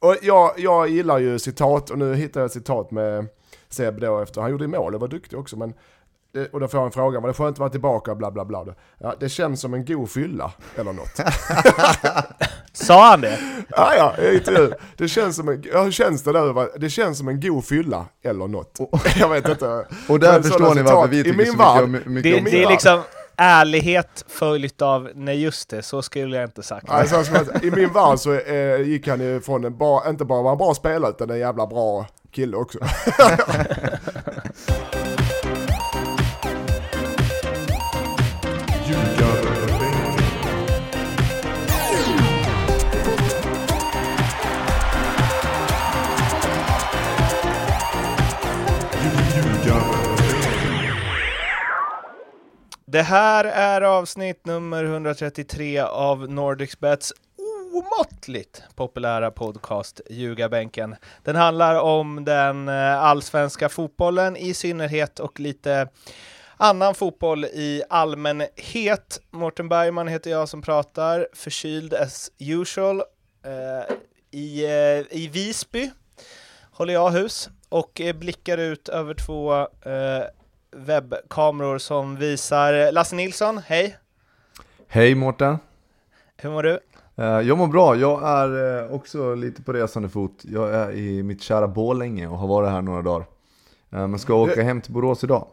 och jag, jag gillar ju citat och nu hittar jag ett citat med Seb då efter, han gjorde mål och var duktig också men det, och då får han frågan, var det skönt att vara tillbaka bla bla bla. Ja, det känns som en god fylla eller något. Sa han det? Ja, ja, intervju. Det känns som en, ja, hur känns det där? Det känns som en god fylla eller något. Jag vet inte. Och där förstår ni varför vi i tycker min så mycket om, mycket Det, om det är liksom ärlighet följt av nej just det, så skulle jag inte sagt. Nej, så, så, I min värld så eh, gick han ju från en bra, inte bara var en bra spelare utan en jävla bra kille också. Det här är avsnitt nummer 133 av Nordicsbets omåttligt populära podcast Ljugarbänken. Den handlar om den eh, allsvenska fotbollen i synnerhet och lite annan fotboll i allmänhet. Mårten Bergman heter jag som pratar, förkyld as usual. Eh, i, eh, I Visby håller jag hus och eh, blickar ut över två eh, webbkameror som visar Lasse Nilsson, hej! Hej Mårten! Hur mår du? Eh, Jag mår bra, jag är eh, också lite på resande fot. Jag är i mitt kära Borlänge och har varit här några dagar. Eh, Men ska åka hem till Borås idag.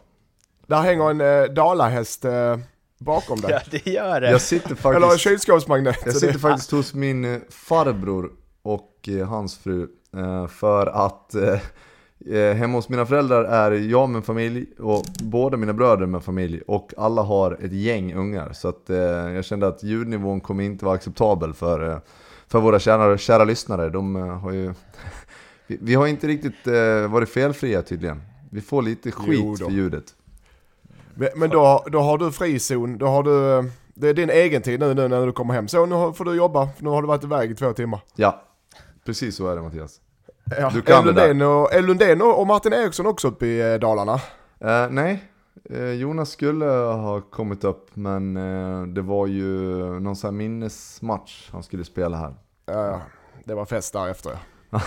Där hänger en eh, dalahäst eh, bakom dig. Ja, det gör det. Jag sitter Eller faktiskt, kylskåpsmagnet. jag sitter faktiskt hos min farbror och eh, hans fru. eh, För att eh, hemma hos mina föräldrar är jag med familj och båda mina bröder med familj och alla har ett gäng ungar. Så att eh, jag kände att ljudnivån kommer inte vara acceptabel för, eh, för våra kära, kära lyssnare. De eh, har ju... Vi, vi har inte riktigt eh, varit felfria tydligen. Vi får lite skit för ljudet. Men, men då, då har du frizon, då har du, eh, det är din egen tid nu, nu när du kommer hem. Så nu får du jobba, för nu har du varit iväg i två timmar. Ja, precis så är det Mattias. Ja. Du kan är det där. Lundén och, Lundén och Martin Eriksson också uppe i eh, Dalarna? Eh, nej, eh, Jonas skulle ha kommit upp men eh, det var ju någon sån här minnesmatch han skulle spela här. Ja, ja. det var fest därefter ja.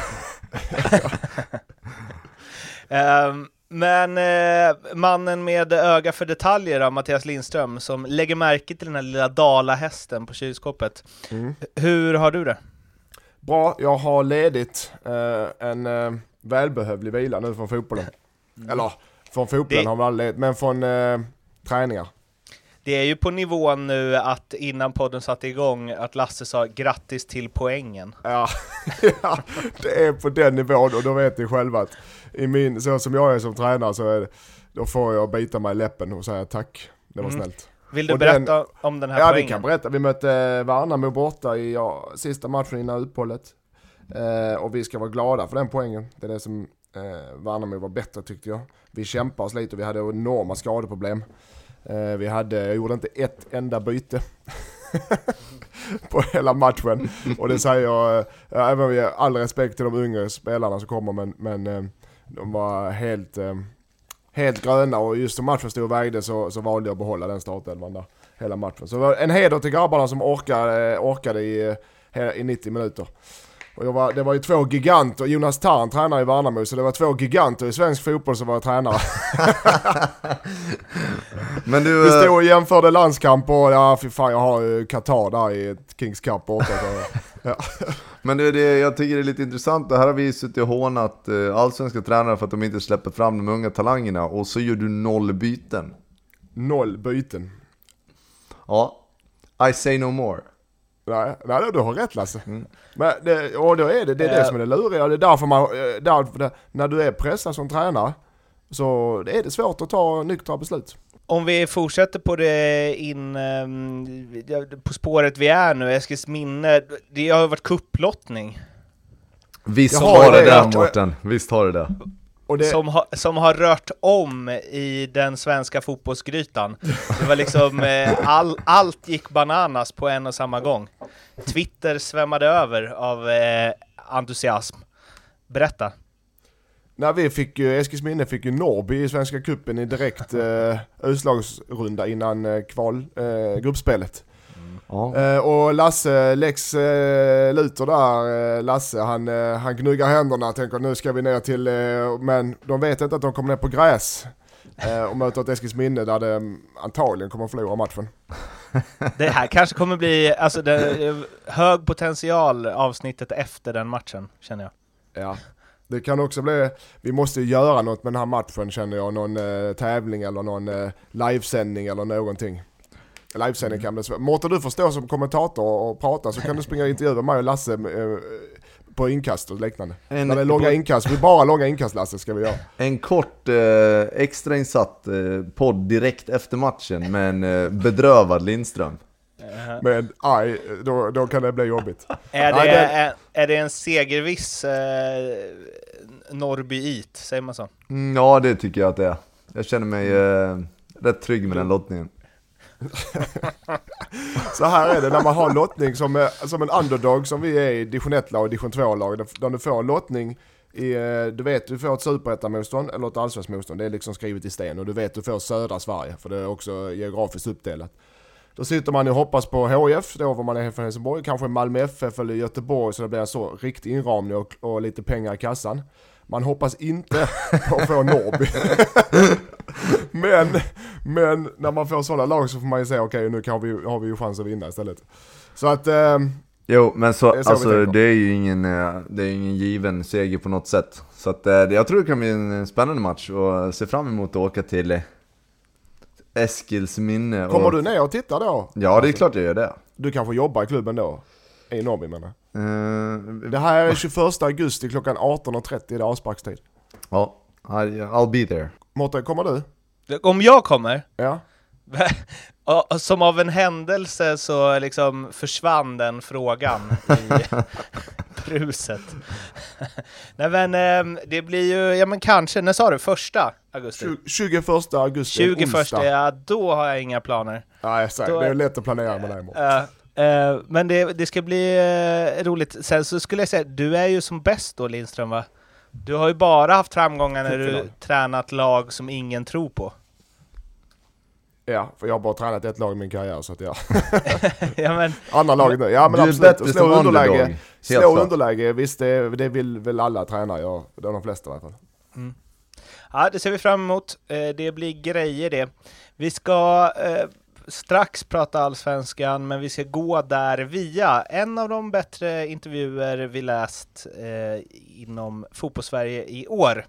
Ehm, men eh, mannen med öga för detaljer då, Mattias Lindström, som lägger märke till den här lilla dalahästen på kylskåpet. Mm. Hur har du det? Bra, jag har ledigt eh, en eh, välbehövlig vila nu från fotbollen. Eller från fotbollen Det- har man aldrig ledigt, men från eh, träningar. Det är ju på nivån nu att innan podden satte igång att Lasse sa grattis till poängen. Ja, ja, det är på den nivån och då vet ni själva att i min, så som jag är som tränare så är det, då får jag bita mig i läppen och säga tack, det var Mm. snällt. Vill du Och berätta om den här Ja poängen? kan jag berätta, vi mötte Värnamo borta i ja, sista matchen innan uppehållet. Eh, och vi ska vara glada för den poängen. Det är det som eh, Värnamo var bättre tyckte jag. Vi kämpade oss lite och vi hade enorma skadeproblem. Eh, vi hade, jag gjorde inte ett enda byte. på hela matchen. Och det säger jag, eh, även med all respekt till de yngre spelarna som kommer men, men eh, de var helt, eh, helt gröna och just som matchen stod och vägde så, så valde jag att behålla den startelvan där. Hela matchen. Så en heder till grabbarna som orkade, eh, orkade i, eh, i 90 minuter. Och var, det var ju två giganter, Jonas Tarn tränar i Värnamo, så det var två giganter i svensk fotboll som var tränare. Men du, Vi eh, stod och jämförde landskamp och ja fy fan jag har ju Qatar där i Kings Cup borta. Ja. men du, det, jag tycker det är lite intressant, det här har vi suttit och hånat eh, allsvenska tränare för att de inte släpper fram de unga talangerna och så gör du noll byten. Noll byten. Ja, I say no more. Nej, nej du har rätt Lasse. Men det, och då är det, det är det som är det luriga. Det är därför man, eh, därför det, när du är pressad som tränare så är det svårt att ta nyktra beslut. Om vi fortsätter på det in ehm, på spåret vi är nu, Eskilsminne, det har ju varit kupplottning Visst har det det, det Mårten, visst har det det. Det, som, ha, som har rört om i den svenska fotbollsgrytan. Det var liksom, eh, all, allt gick bananas på en och samma gång. Twitter svämmade över av eh, entusiasm. Berätta. när vi fick ju, Eskilsminne fick ju Norrby i Svenska Cupen i direkt eh, utslagsrunda innan eh, kval, eh, gruppspelet. Ja. Eh, och Lasse, Lex eh, Luthor där, eh, Lasse, han, eh, han gnuggar händerna tänker nu ska vi ner till, eh, men de vet inte att de kommer ner på gräs. Eh, och möter ett Eskilsminne där det antagligen kommer att förlora matchen. Det här kanske kommer bli alltså, det hög potential avsnittet efter den matchen, känner jag. Ja. Det kan också bli, vi måste ju göra något med den här matchen känner jag, någon tävling eller någon livesändning eller någonting. Livesändning kan bli svårt. Måste du få stå som kommentator och prata så kan du springa och intervjua mig och Lasse eh, på inkast och liknande. En, När det är långa inkast, vi bara långa inkast Lasse ska vi göra. en kort eh, extrainsatt eh, podd direkt efter matchen med en eh, bedrövad Lindström. Men aj, då, då kan det bli jobbigt. Är det, Nej, det- är, är det en segerviss eh, Norrbyit, säger man så? Mm, ja, det tycker jag att det är. Jag känner mig eh, rätt trygg med den lottningen. Så här är det när man har lottning som, som en underdog som vi är i division 1-lag och division 2-lag. När du får lottning i, eh, du vet du får ett superettamotstånd eller ett allsvenskt motstånd. Det är liksom skrivet i sten och du vet du får södra Sverige för det är också geografiskt uppdelat. Då sitter man och hoppas på HIF, då var man är från Helsingborg, kanske Malmö FF eller Göteborg så det blir en så riktig inramning och, och lite pengar i kassan. Man hoppas inte på att få Norrby. men, men när man får sådana lag så får man ju säga okej nu kan vi, har vi ju chans att vinna istället. Så att, eh, Jo, men så, Det är så alltså, det är ju ingen, eh, det är ingen given seger på något sätt. Så att, eh, jag tror det kan bli en spännande match och ser fram emot att åka till eh, Eskilsminne. Och... kommer du ner och tittar då? Ja, det är klart jag gör det. Du kanske jobbar i klubben då? I Norrby menar jag. Eh, Det här är 21 augusti klockan 18.30, det är avsparkstid. ja, I- I'll be there. Mårten, kommer du? Om jag kommer, Ja. som av en händelse så liksom försvann den frågan i bruset. Nej men ehm, det blir ju, ja men kanske, när sa du? Första augusti? 20 21 augusti, en 21, onsdag. ja då har jag inga planer. Nej, så, Då det är- lätt att planera med dig eh, men det, det ska bli eh, roligt. Sen så skulle jag säga, du är ju som bäst då Lindström va? Du har ju bara haft framgångar när du Final. tränat lag som ingen tror på. Ja, för jag har bara tränat ett lag i min karriär så att ja. ja men, Andra laget nu, ja men du är absolut. slå underläge. Slå underläge, visst det, det vill väl alla tränare göra. Det är de flesta i alla fall. ja det ser vi fram emot. Eh, det blir grejer det. Vi ska eh, strax prata allsvenskan, men vi ska gå där via en av de bättre intervjuer vi läst eh, inom fotbollssverige i år.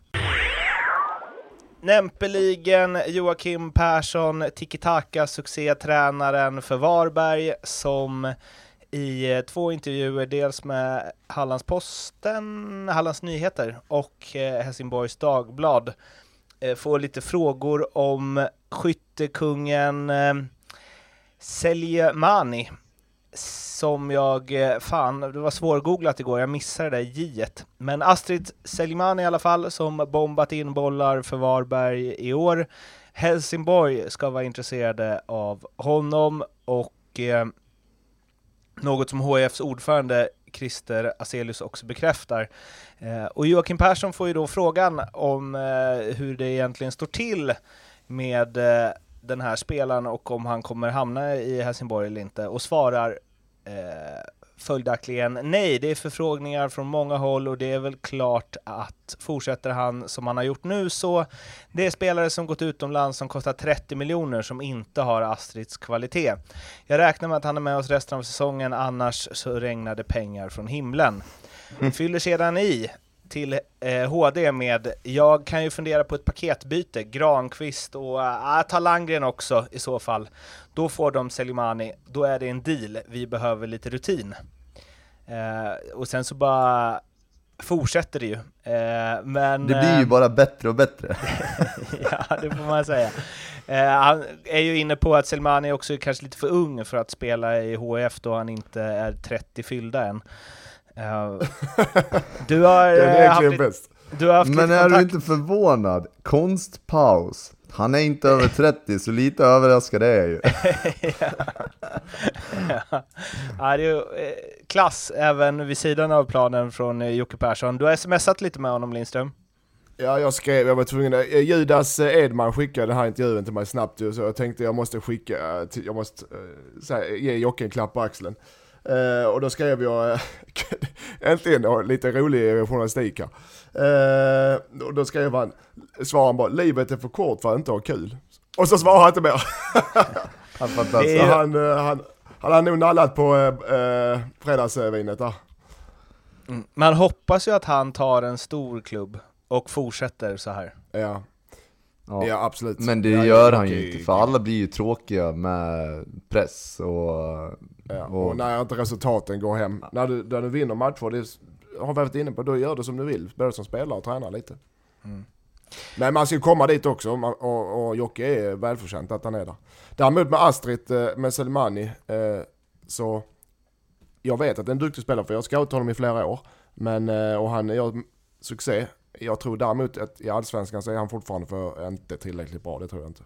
Nämpeligen Joakim Persson, tiki-taka succétränaren för Varberg som i eh, två intervjuer, dels med Hallandsposten, Hallands Nyheter och eh, Helsingborgs Dagblad, eh, får lite frågor om skyttekungen eh, Seljemani som jag, eh, fan, det var svårgooglat igår, jag missade det där j Men Astrid Selimani i alla fall, som bombat in bollar för Varberg i år. Helsingborg ska vara intresserade av honom och eh, något som HIFs ordförande Christer Aselius också bekräftar. Eh, och Joakim Persson får ju då frågan om eh, hur det egentligen står till med eh, den här spelaren och om han kommer hamna i Helsingborg eller inte och svarar eh, följaktligen nej. Det är förfrågningar från många håll och det är väl klart att fortsätter han som han har gjort nu så det är spelare som gått utomlands som kostar 30 miljoner som inte har Astrids kvalitet. Jag räknar med att han är med oss resten av säsongen, annars så regnar det pengar från himlen. Fyller sedan i till eh, HD med jag kan ju fundera på ett paketbyte, Granqvist och äh, ta Landgren också i så fall. Då får de Selimani, då är det en deal, vi behöver lite rutin. Eh, och sen så bara fortsätter det ju. Eh, men, Det blir ju eh, bara bättre och bättre. ja, det får man säga. Eh, han är ju inne på att Selmani är också kanske lite för ung för att spela i HF då han inte är 30 fyllda än. Eh, du har, Den är eh, haft bäst. du har haft Men är du inte förvånad? Konstpaus. Han är inte över 30, så lite överraskad är jag ju. ja, det är ju eh, klass även vid sidan av planen från Jocke Persson. Du har smsat lite med honom Lindström. Ja, jag skrev, jag var tvungen, Judas Edman skickade den här intervjun till mig snabbt ju, så jag tänkte jag måste skicka, jag måste säga, ge Jocke en klapp på axeln. Eh, och då skrev jag, äntligen lite rolig journalistik här. Eh, och då skrev han, svarade han bara, livet är för kort för att inte ha kul. Och så svarade han inte mer. Ja, Det fantastiskt. Så är- han, eh, han, han har nog nallat på eh, fredagsvinet där. Mm. Man hoppas ju att han tar en stor klubb och fortsätter så här. Ja, Ja. ja absolut. Men det Ja, gör han ju inte, för alla blir ju tråkiga med press och... Ja, Och- och när inte resultaten går hem. När du, när du vinner matcher, det har vi varit inne på, då gör du som du vill. Både som spelare och tränare lite. Mm. Men man ska komma dit också och, och, och Jocke är välförtjänt att han är där. Däremot med Astrid, eh, med Selmani, eh, så jag vet att det är en duktig spelare för jag har scoutat honom i flera år. Men, eh, och han gör succé. Jag tror däremot att i Allsvenskan så är han fortfarande för inte tillräckligt bra, det tror jag inte.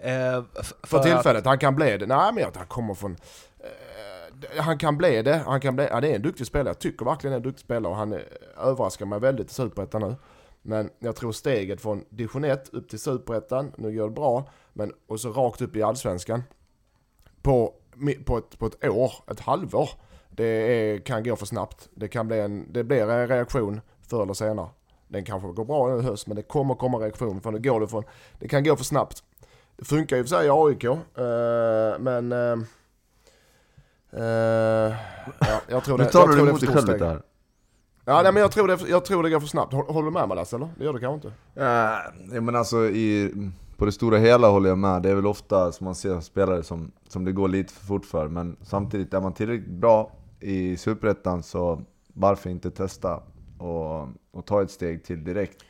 Eh, För att- tillfället, han kan bli det. Nej men jag, han kommer från... Eh, han kan bli det, han kan bli... Det är en duktig spelare. Jag tycker verkligen det är en duktig spelare och han eh, överraskar mig väldigt i Superettan nu. Men jag tror steget från division 1 upp till Superettan, nu går det bra, men och så rakt upp i Allsvenskan. På, på, ett, på ett år, ett halvår. Det är, kan gå för snabbt. Det, kan bli en, det blir en reaktion förr eller senare. Den kanske går bra i höst, men det kommer komma reaktion. För nu går det, från, det kan gå för snabbt. Det funkar ju för sig i AIK, eh, men... eh, eh, ja, jag tror det, Nu tar jag du tror det är emot dig själv lite här. Ja, nej, men jag tror, det, jag tror det går för snabbt. Håller, du med mig Lasse, eller? Det gör du kanske inte? Uh, ja, men alltså i, på det stora hela håller jag med. Det är väl ofta som man ser spelare som, som det går lite för fort för. Men samtidigt, är man tillräckligt bra i Superettan så varför inte testa och, och ta ett steg till direkt.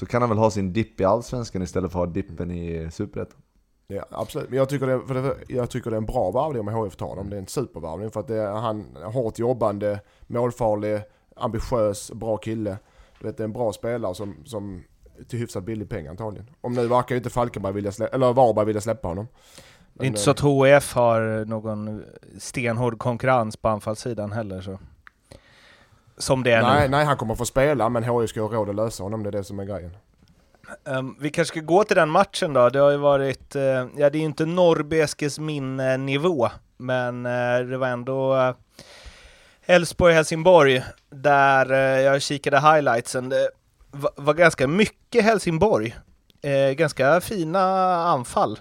Eh, så kan han väl ha sin dipp i Allsvenskan istället för att ha dippen i Superettan. Ja, absolut. Men jag tycker, det, för det, jag tycker det är en bra värvning om HIF tar honom. Det är en supervärvning för att det är han hårt jobbande, målfarlig, ambitiös, bra kille. Du vet, det är en bra spelare som, som till hyfsat billig pengar antagligen. Om nu verkar ju inte Falkenberg vilja släppa, eller Varberg vilja släppa honom. Det är inte så att HIF har någon stenhård konkurrens på anfallssidan heller. Så. Som det är nej, nu. nej, han kommer få spela men HIF ska ha råd att lösa honom. Det är det som är grejen. Ehm, vi kanske ska gå till den matchen då. Det har ju varit, eh, ja det är ju inte Norrbeskes minne-nivå, men eh, det var ändå eh, Elfsborg-Helsingborg, där jag kikade highlightsen. Det var, var ganska mycket Helsingborg. Ganska fina anfall.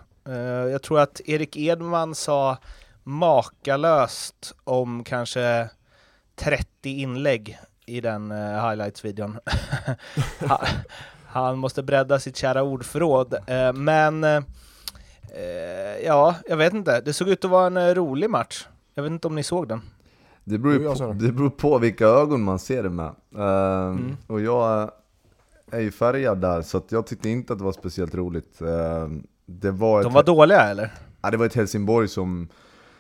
Jag tror att Erik Edman sa makalöst om kanske 30 inlägg i den eh, highlights-videon. Ha- Han måste bredda sitt kära ordförråd. Eh, men eh, ja, jag vet inte. Det såg ut att vara en rolig match. Jag vet inte om ni såg den? Det beror, på, det. beror på vilka ögon man ser det med. Ehm, Och jag är ju färgad där, så att jag tyckte inte att det var speciellt roligt. Ehm, det, var De var dåliga eller? ja, det var ett Helsingborg som,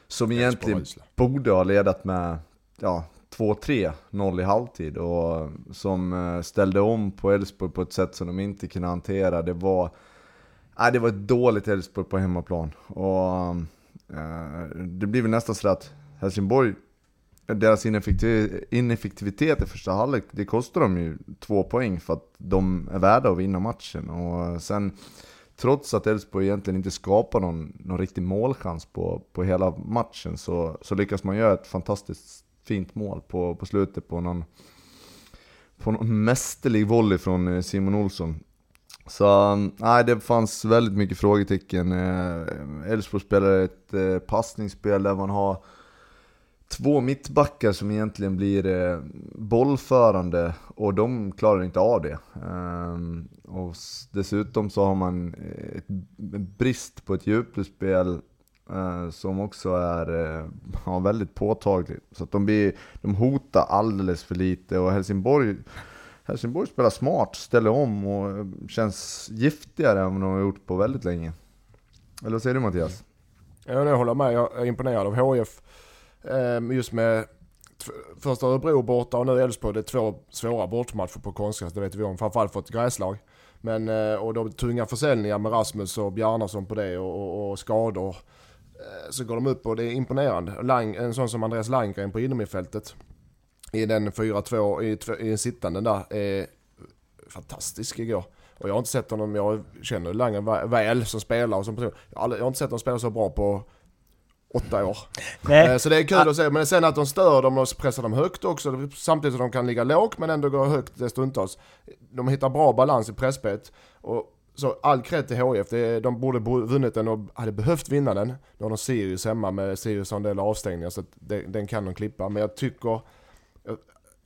som egentligen borde ha ledat med ja, 2-3-0 i halvtid och som eh, ställde om på Elfsborg på ett sätt som de inte kunde hantera. Det var, nej, det var ett dåligt Elfsborg på hemmaplan. Och, eh, det blir väl nästan så att Helsingborg, deras ineffektivitet i första halvlek, det kostar dem ju två poäng för att de är värda att vinna matchen. Och sen, trots att Elfsborg egentligen inte skapar någon, någon riktig målchans på, på hela matchen så, så lyckas man göra ett fantastiskt fint mål på, på slutet på någon, på någon mästerlig volley från eh, Simon Olsson. Så mm, nej, det fanns väldigt mycket frågetecken. Eh, Elfsborg spelar ett eh, passningsspel där man har två mittbackar som egentligen blir bollförande och de klarar inte av det. Ehm, och dessutom så har man ett brist på ett djupledsspel Eh, som också är eh, ja, väldigt påtaglig. Så att de, blir, de hotar alldeles för lite och Helsingborg Helsingborg spelar smart, ställer om och eh, känns giftigare än vad de har gjort på väldigt länge. Eller vad säger du Mattias? Ja, jag håller med. Jag är imponerad av HIF. Ehm, just med första Örebro borta och nu Elfsborg. Det är två svåra bortmatcher på konstgräs, det vet vi om. Framförallt för ett gräslag. Men, och de tunga försäljningar med Rasmus och Bjarnason på det och, och, och skador. Eh, Så går de upp och det är imponerande. Lang, en sån som Andreas Landgren på innermittfältet. i den 4-2, i, i den sittande där, är fantastisk igår. Och jag har inte sett honom, jag känner Langen vä- väl som spelare och som person. Jag har, inte sett honom spela så bra på åtta år. Nej, Eh, Så det är kul att se, men sen att de stör dem och pressar dem högt också, samtidigt som de kan ligga lågt men ändå gå högt stundtals. De hittar bra balans i pressspelet. Och så all cred till HIF, det de borde bo- vunnit den och hade behövt vinna den. Nu har de Sirius hemma med Sirius har en del avstängningar så det, den kan de klippa. Men jag tycker, jag-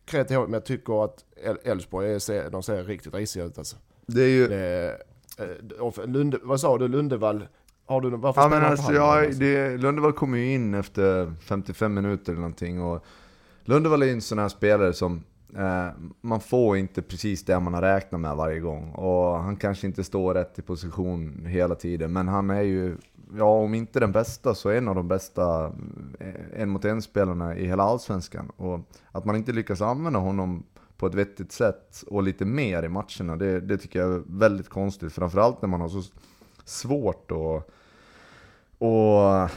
cred till HIF, men jag tycker att El- Elfsborg, de ser riktigt risiga ut alltså. Det är ju... Det, eh, Lunde, vad sa du, Lundevall? Har du, varför Ja men alltså, på halvlek, ja, alltså? det, Lundevall kom ju in efter 55 minuter eller någonting och Lundevall är ju en sån här spelare som Eh, man får inte precis det man har räknat med varje gång och han kanske inte står rätt i position hela tiden men han är ju, ja om inte den bästa så en av de bästa eh, en mot en spelarna i hela Allsvenskan och att man inte lyckas använda honom på ett vettigt sätt och lite mer i matcherna, det, det tycker jag är väldigt konstigt. Framförallt när man har så svårt att och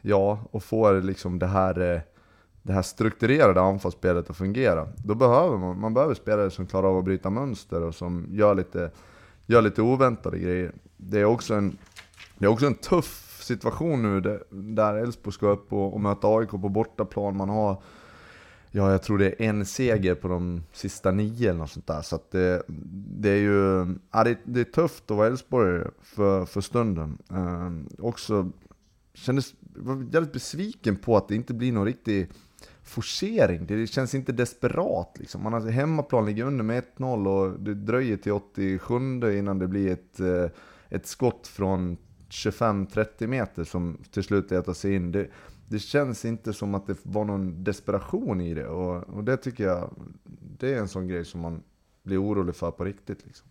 ja, och får liksom det här, eh, det här strukturerade anfallsspelet att fungera. Då behöver man, man behöver spelare som klarar av att bryta mönster och som gör lite, gör lite oväntade grejer. Det är också en, det är också en tuff situation nu där- Elfsborg ska upp och, och möta AIK på bortaplan. Man har, ja jag tror det är en seger på de sista nio eller något sånt där. Så att det, det är ju, ja, det, det är tufft att vara Elfsborg för, för stunden. Eh, också kändes, var jävligt besviken på att det inte blir någon riktig forcering. Det känns inte desperat liksom. Man har hemmaplan ligger under med 1-0 och det dröjer till 87 innan det blir ett, eh, ett skott från 25-30 meter som till slut letar sig in. Det, det känns inte som att det var någon desperation i det och, och det tycker jag, det är en sån grej som man blir orolig för på riktigt liksom.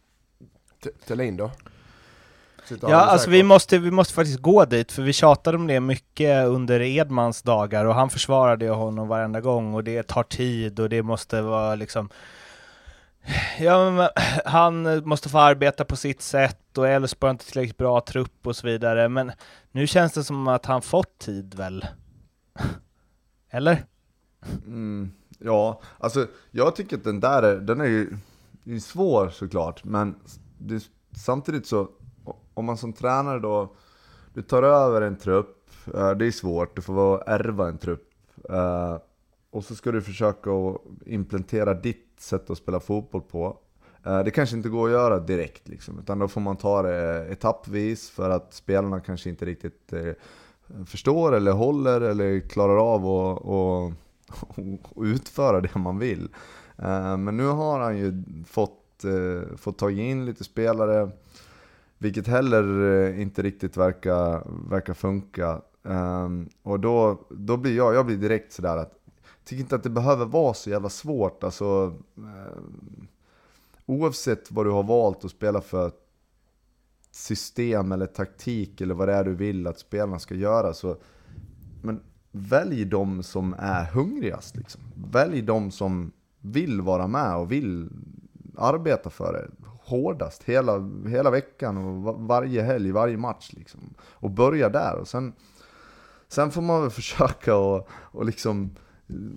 Thelin då? Ja, alltså vi måste, vi måste faktiskt gå dit, för vi tjatade om det mycket under Edmans dagar och han försvarade ju honom varenda gång och det tar tid och det måste vara liksom Ja, han måste få arbeta på sitt sätt och Elfsborg har inte tillräckligt bra trupp och så vidare, men nu känns det som att han fått tid väl? Eller? Mm, ja, alltså jag tycker att den där är, den är ju är svår såklart, men det, samtidigt så, om man som tränare då, du tar över en trupp, eh, det är svårt, du får vara ärva en trupp, eh, och så ska du försöka att implementera ditt sätt att spela fotboll på. Eh, det kanske inte går att göra direkt liksom, utan då får man ta det etappvis för att spelarna kanske inte riktigt förstår eller håller eller klarar av att och, utföra det man vill. Men nu har han ju fått, fått ta in lite spelare, vilket heller eh, inte riktigt verkar, verkar funka. Um, och då, då blir jag, jag blir direkt sådär att, jag tycker inte att det behöver vara så jävla svårt. Alltså, um, oavsett vad du har valt att spela för system eller taktik eller vad det är du vill att spelarna ska göra så men välj de som är hungrigast liksom. Välj de som vill vara med och vill arbeta för det hårdast hela, hela veckan och varje helg, varje match liksom. Och börja där och sen, sen får man väl försöka och, och liksom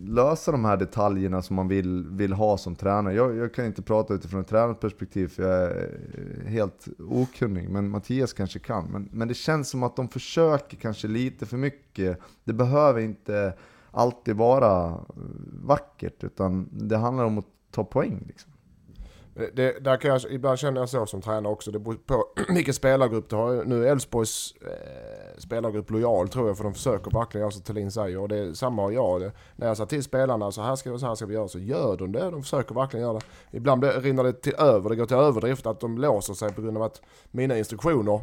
lösa de här detaljerna som man vill, vill ha som tränare. Jag, jag kan inte prata utifrån ett tränarperspektiv för jag är eh, helt okunnig, men Mattias kanske kan. Men, men det känns som att de försöker kanske lite för mycket. Det behöver inte alltid vara vackert, utan det handlar om att ta poäng. Liksom. Eh, det, där kan jag, ibland känner jag så som tränare också. Det beror på vilken spelargrupp du har. Nu är Elfsborgs eh, spelargrupp lojal tror jag för de försöker verkligen göra som Thelin säger. Och det är samma har jag. Det, när jag sa till spelarna så här ska vi, så här ska vi göra så gör de det. De försöker verkligen göra det. Ibland blir, rinner det till över. Det går till överdrift att de låser sig på grund av att mina instruktioner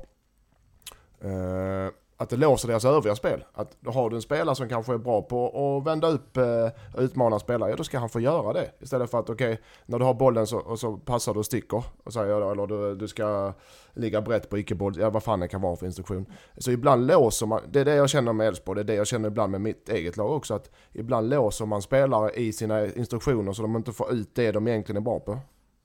eh, att det låser deras övriga spel. Att har du en spelare som kanske är bra på att vända upp eh, utmana spelare, ja då ska han få göra det. Istället för att okej, när du har bollen så, och så passar du och sticker. Och säger, eller du, du ska ligga brett på icke-boll, ja vad fan det kan vara för instruktion. Så ibland låser man, det är det jag känner med Elfsborg, det är det jag känner ibland med mitt eget lag också. Att ibland låser man spelare i sina instruktioner så de inte får ut det de egentligen är bra på.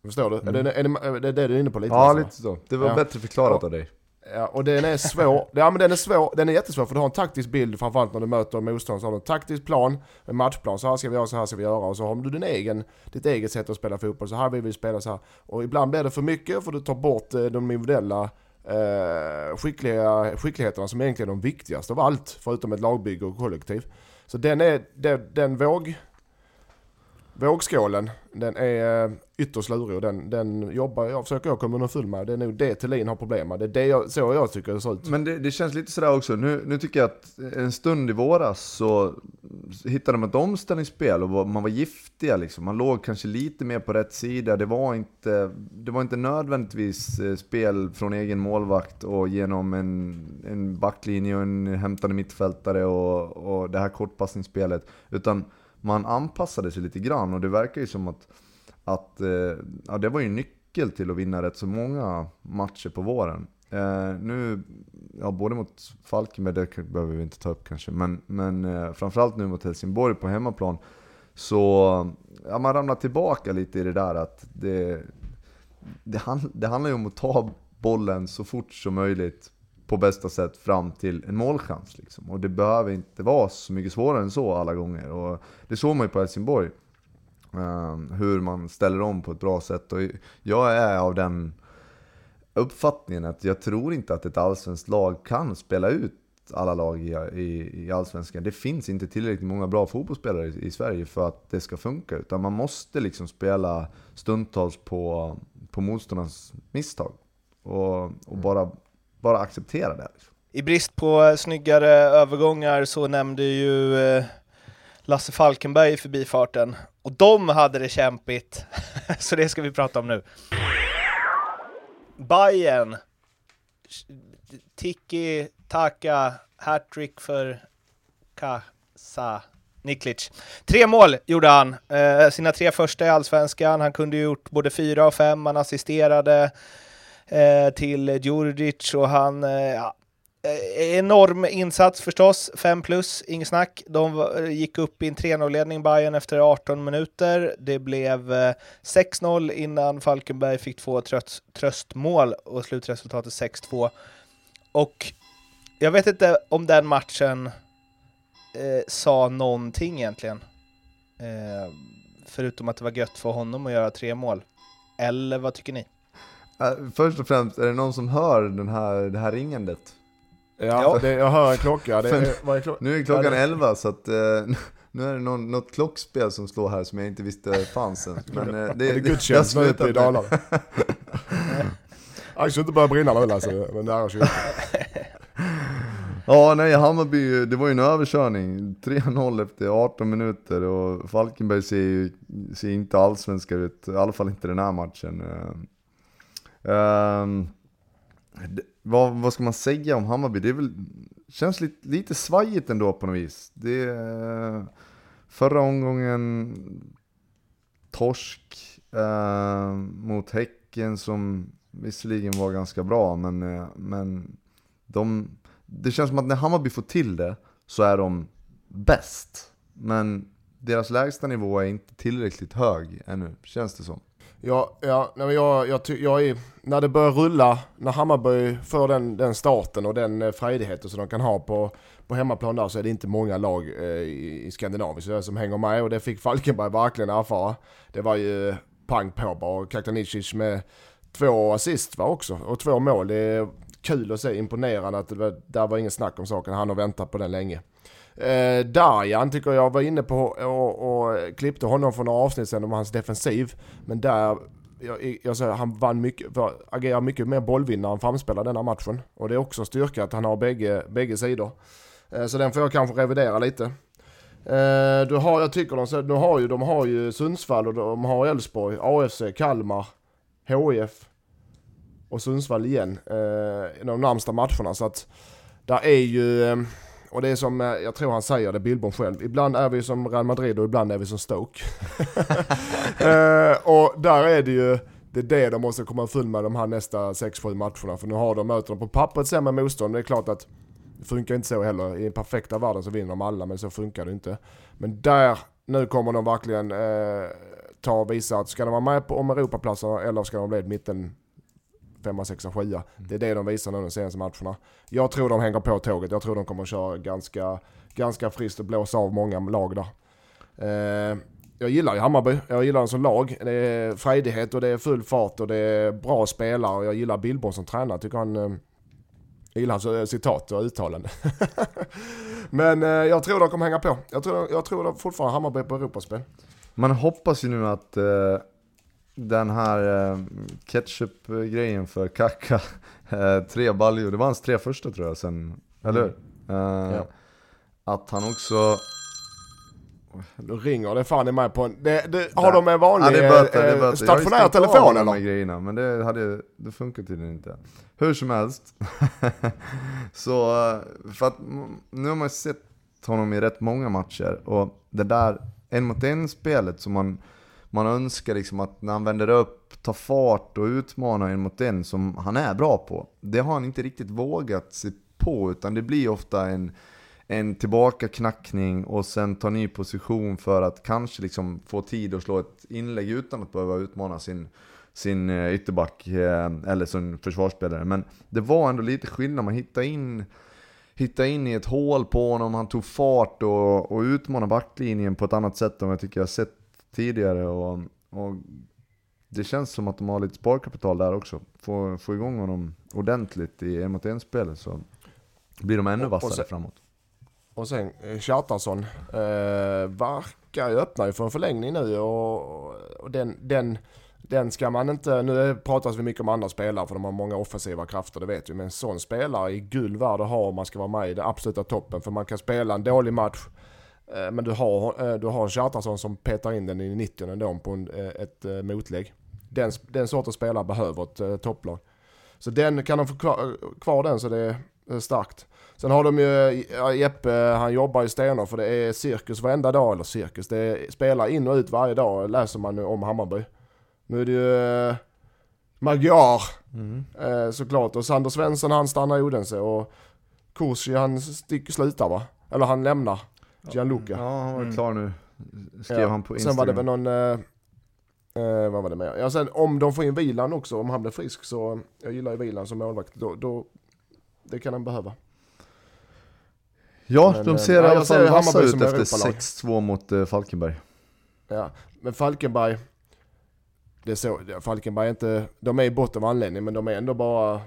Förstår du? Är, det, är, det, är det du är inne på lite? Ja, alltså? lite så. Det var Ja. bättre förklarat Ja. av dig. Ja, och den är svår. ja men den är svår, den är jättesvår för du har en taktisk bild framförallt när du möter motståndare. Så har du en taktisk plan, en matchplan. Så här ska vi göra, så här ska vi göra. Och så har du din egen, ditt eget sätt att spela fotboll. Så här vill vi spela så här. Och ibland blir det för mycket för du tar bort eh, de individuella eh, skickliga, skickligheterna som egentligen är de viktigaste av allt. Förutom ett lagbygge och kollektiv. Så den är, den, den våg Vågskålen, den är eh, ytterst lurig och den, den jobbar jag, försöker jag komma underfund med. Det är nog det Thelin har problem med. Det är det jag, så jag tycker det ser ut. Men det, det, känns lite sådär också, nu, nu tycker jag att en stund i våras så hittade de ett omställningsspel och man var giftiga liksom. Man låg kanske lite mer på rätt sida. Det var inte, det var inte nödvändigtvis eh, spel från egen målvakt och genom en, en backlinje och en hämtande mittfältare och, och det här kortpassningsspelet. Utan man anpassade sig lite grann och det verkar ju som att, att eh, ja, det var ju nyckel till att vinna rätt så många matcher på våren. Eh, nu, ja, både mot Falkenberg, det behöver vi inte ta upp kanske, men, men eh, framförallt nu mot Helsingborg på hemmaplan, så ja, man ramlar tillbaka lite i det där att det, det, hand, det handlar ju om att ta bollen så fort som möjligt på bästa sätt fram till en målchans. Liksom. Och det behöver inte vara så mycket svårare än så alla gånger. Och det såg man ju på Helsingborg. Um, hur man ställer om på ett bra sätt. Och jag är av den uppfattningen att jag tror inte att ett allsvenskt lag kan spela ut alla lag i, i, i Allsvenskan. Det finns inte tillräckligt många bra fotbollsspelare i, i, Sverige för att det ska funka. Utan man måste liksom spela stundtals på, på motståndarnas misstag. Och, och bara bara acceptera det. Liksom. I brist på eh, snyggare övergångar så nämnde ju eh, Lasse Falkenberg i förbifarten. Och de hade det kämpigt, så det ska vi prata om nu. Bayern Tiki Taka hattrick för Kasa Niklic. Tre mål gjorde han, eh, sina tre första i Allsvenskan. Han kunde ju gjort både fyra och fem, han assisterade eh, till Djurdjic och han, eh, ja, eh, enorm insats förstås, 5 plus, inget snack. De gick upp i en 3-0-ledning Bayern efter 18 minuter. Det blev eh, 6-0 innan Falkenberg fick två tröst, tröstmål och slutresultatet 6-2. Och jag vet inte om den matchen eh, sa någonting egentligen. Eh, förutom att det var gött för honom att göra tre mål. Eller vad tycker ni? Äh, först och främst, är det någon som hör den här, det här ringandet? Ja. Det, jag hör en klocka. Det är, är klock nu är klockan ja, 11 så att, eh, nu är det någon, något klockspel som slår här som jag inte visste fanns än. Men, eh, det, är det gudstjänst nu ute i Dalarna? Jag ska inte börja brinna nu alltså, men det kyrkan. Ja, nej, Hammarby, det var ju en överkörning. 3-0 efter 18 minuter och Falkenberg ser ju ser inte allsvenska ut, i alla fall inte den här matchen. Ehm, um, det, vad, vad, ska man säga om Hammarby? Det är väl, känns lite, lite svajigt ändå på något vis. Det, eh, förra omgången torsk uh, mot Häcken som visserligen var ganska bra, men, uh, men de, det känns som att när Hammarby får till det så är de bäst. Men deras lägsta nivå är inte tillräckligt hög ännu, känns det som. Ja, ja jag, jag, jag, jag är, när det börjar rulla, när Hammarby får den, den starten och den eh, frejdigheten som de kan ha på, på hemmaplan där så är det inte många lag eh, i, i Skandinavien som hänger med och det fick Falkenberg verkligen erfara. Det var ju pang på bara och Kaktanicic med två assist va också och två mål. Det kul att se, imponerande att det var, där var ingen snack om saken. Han har väntat på den länge. Eh, Darjan tycker jag var inne på och, och klippte honom för några avsnitt sedan om hans defensiv. Men där, jag, jag säger, han vann mycket, för, agerar mycket mer bollvinnare än framspelare denna matchen. Och det är också en styrka att han har bägge, bägge sidor. Eh, så den får jag kanske revidera lite. Eh, du har, jag tycker de, de, har ju, de har ju Sundsvall och de har Elfsborg, AFC, Kalmar, HIF och Sundsvall igen eh, de närmsta matcherna. Så att där är ju eh, och det är som, eh, jag tror han säger det, Billborn själv, ibland är vi som Real Madrid och ibland är vi som Stoke. eh, och där är det ju, det är det de måste komma full med de här nästa 6-7 matcherna. För nu har de, möter de på pappret sämre motstånd, det är klart att det funkar inte så heller. I den perfekta världen så vinner de alla, men så funkar det inte. Men där, nu kommer de verkligen eh, ta och visa att ska de vara med på, om Europaplatserna eller ska de bli ett mitten femma, sexa, sjua. Det är det de visar nu de senaste matcherna. Jag tror de hänger på tåget. Jag tror de kommer att köra ganska, ganska friskt och blåsa av många lag där. Eh, jag gillar ju Hammarby. Jag gillar dem som lag. Det är frejdighet och det är full fart och det är bra spelare. Och jag gillar Billborn som tränare. Tycker han... eh, Jag gillar hans eh, citat och uttalande. Men eh, jag tror de kommer hänga på. Jag tror, jag tror de fortfarande Hammarby på Europaspel. Man hoppas ju nu att eh, den här eh, ketchup-grejen för Kaka, eh, tre baljor, det var hans tre första tror jag sen, eller hur? Eh, Ja. Att han också... Nu ringer det fan i mig på en... Det, det, har de en vanlig Ja, böter, eh, stationär telefon de eller? grejerna, men det, hade, det funkar tydligen inte. Hur som helst. så, eh, för att mm, nu har man sett honom i rätt många matcher och det där en mot en spelet som man, man önskar liksom att när han vänder upp, tar fart och utmanar en mot en som han är bra på. Det har han inte riktigt vågat sig på utan det blir ofta en en tillbakaknackning och sen ta ny position för att kanske liksom få tid att slå ett inlägg utan att behöva utmana sin, sin eh, ytterback eh, eller sin försvarsspelare. Men det var ändå lite skillnad, man hittade in, hitta in i ett hål på honom, han tog fart och, och utmanade backlinjen på ett annat sätt än vad jag tycker jag sett tidigare. Och, och det känns som att de har lite sparkapital där också. Få, få igång honom ordentligt i en mot en spelet så blir de ännu Och- och vassare sen- framåt. Och sen eh, Kjartansson eh, verkar ju öppna för en förlängning nu och, och den, den, den ska man inte, nu pratas vi mycket om andra spelare för de har många offensiva krafter, det vet vi. Men en sån spelare är guld värd att ha om man ska vara med i den absoluta toppen. För man kan spela en dålig match men du har, eh, du har en Kjartansson som petar in den i 90 ändå på en, eh, ett eh, motlägg. Den, den sortens spelare behöver ett eh, topplag. Så den kan de få kvar, kvar den så det är eh, starkt. Sen har de ju, Jeppe han jobbar ju stenhårt för det är cirkus varenda dag, eller cirkus, det är spelare in och ut varje dag läser man nu om Hammarby. Nu är det ju eh, Magyar eh, såklart och Sander Svensson han stannar i Odense och Kursi han stick, slutar va? Eller han lämnar Gianluca. Ja, han var Mm. klar nu. Skrev Ja, han på Sen var det Instagram. väl någon, eh, eh, vad var det mer? Ja sen om de får in Vilan också, om han blir frisk så, jag gillar ju Vilan som målvakt, då, då det kan han behöva. ja, men, de eh, ser i alla fall vassa ut som efter Europalag. 6-2 mot eh, Falkenberg. Ja, men Falkenberg, det är så, Falkenberg är inte, de är i botten av anledning men de är ändå bara,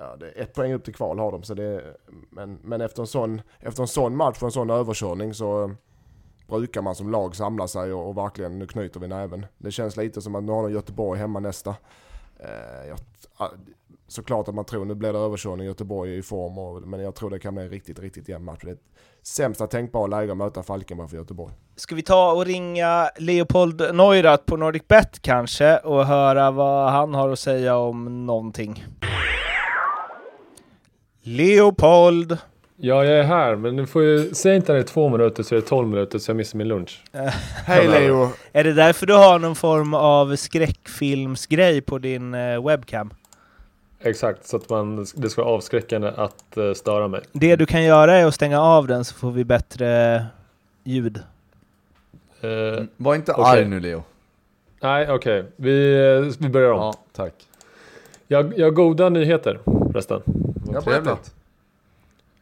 ja det är ett poäng upp till kval har de så det men, men efter en sån, efter en sån match och en sån överkörning så eh, brukar man som lag samla sig och, och verkligen, nu knyter vi näven. Det känns lite som att nu har de Göteborg hemma nästa. Eh, jag, såklart att man tror nu blir det överkörning, Göteborg är i form och, men jag tror det kan bli en riktigt, riktigt jämn match. Det är ett sämsta tänkbara läge att möta Falkenberg för Göteborg. Ska vi ta och ringa Leopold Neurath på Nordic Bet kanske och höra vad han har att säga om någonting? Leopold! Ja, jag är här, men du får ju... Säg inte att det är två minuter så är det tolv minuter så jag missar min lunch. Hej Leo! Är det därför du har någon form av skräckfilmsgrej på din eh, webcam? Exakt, så att man, det ska vara avskräckande att eh, störa mig. Det du kan göra är att stänga av den så får vi bättre ljud. Eh, Var inte Okej. arg nu Leo. nej, okej. Vi, eh, vi börjar om. Ja, tack. Jag, jag har goda nyheter förresten. Vad trevligt.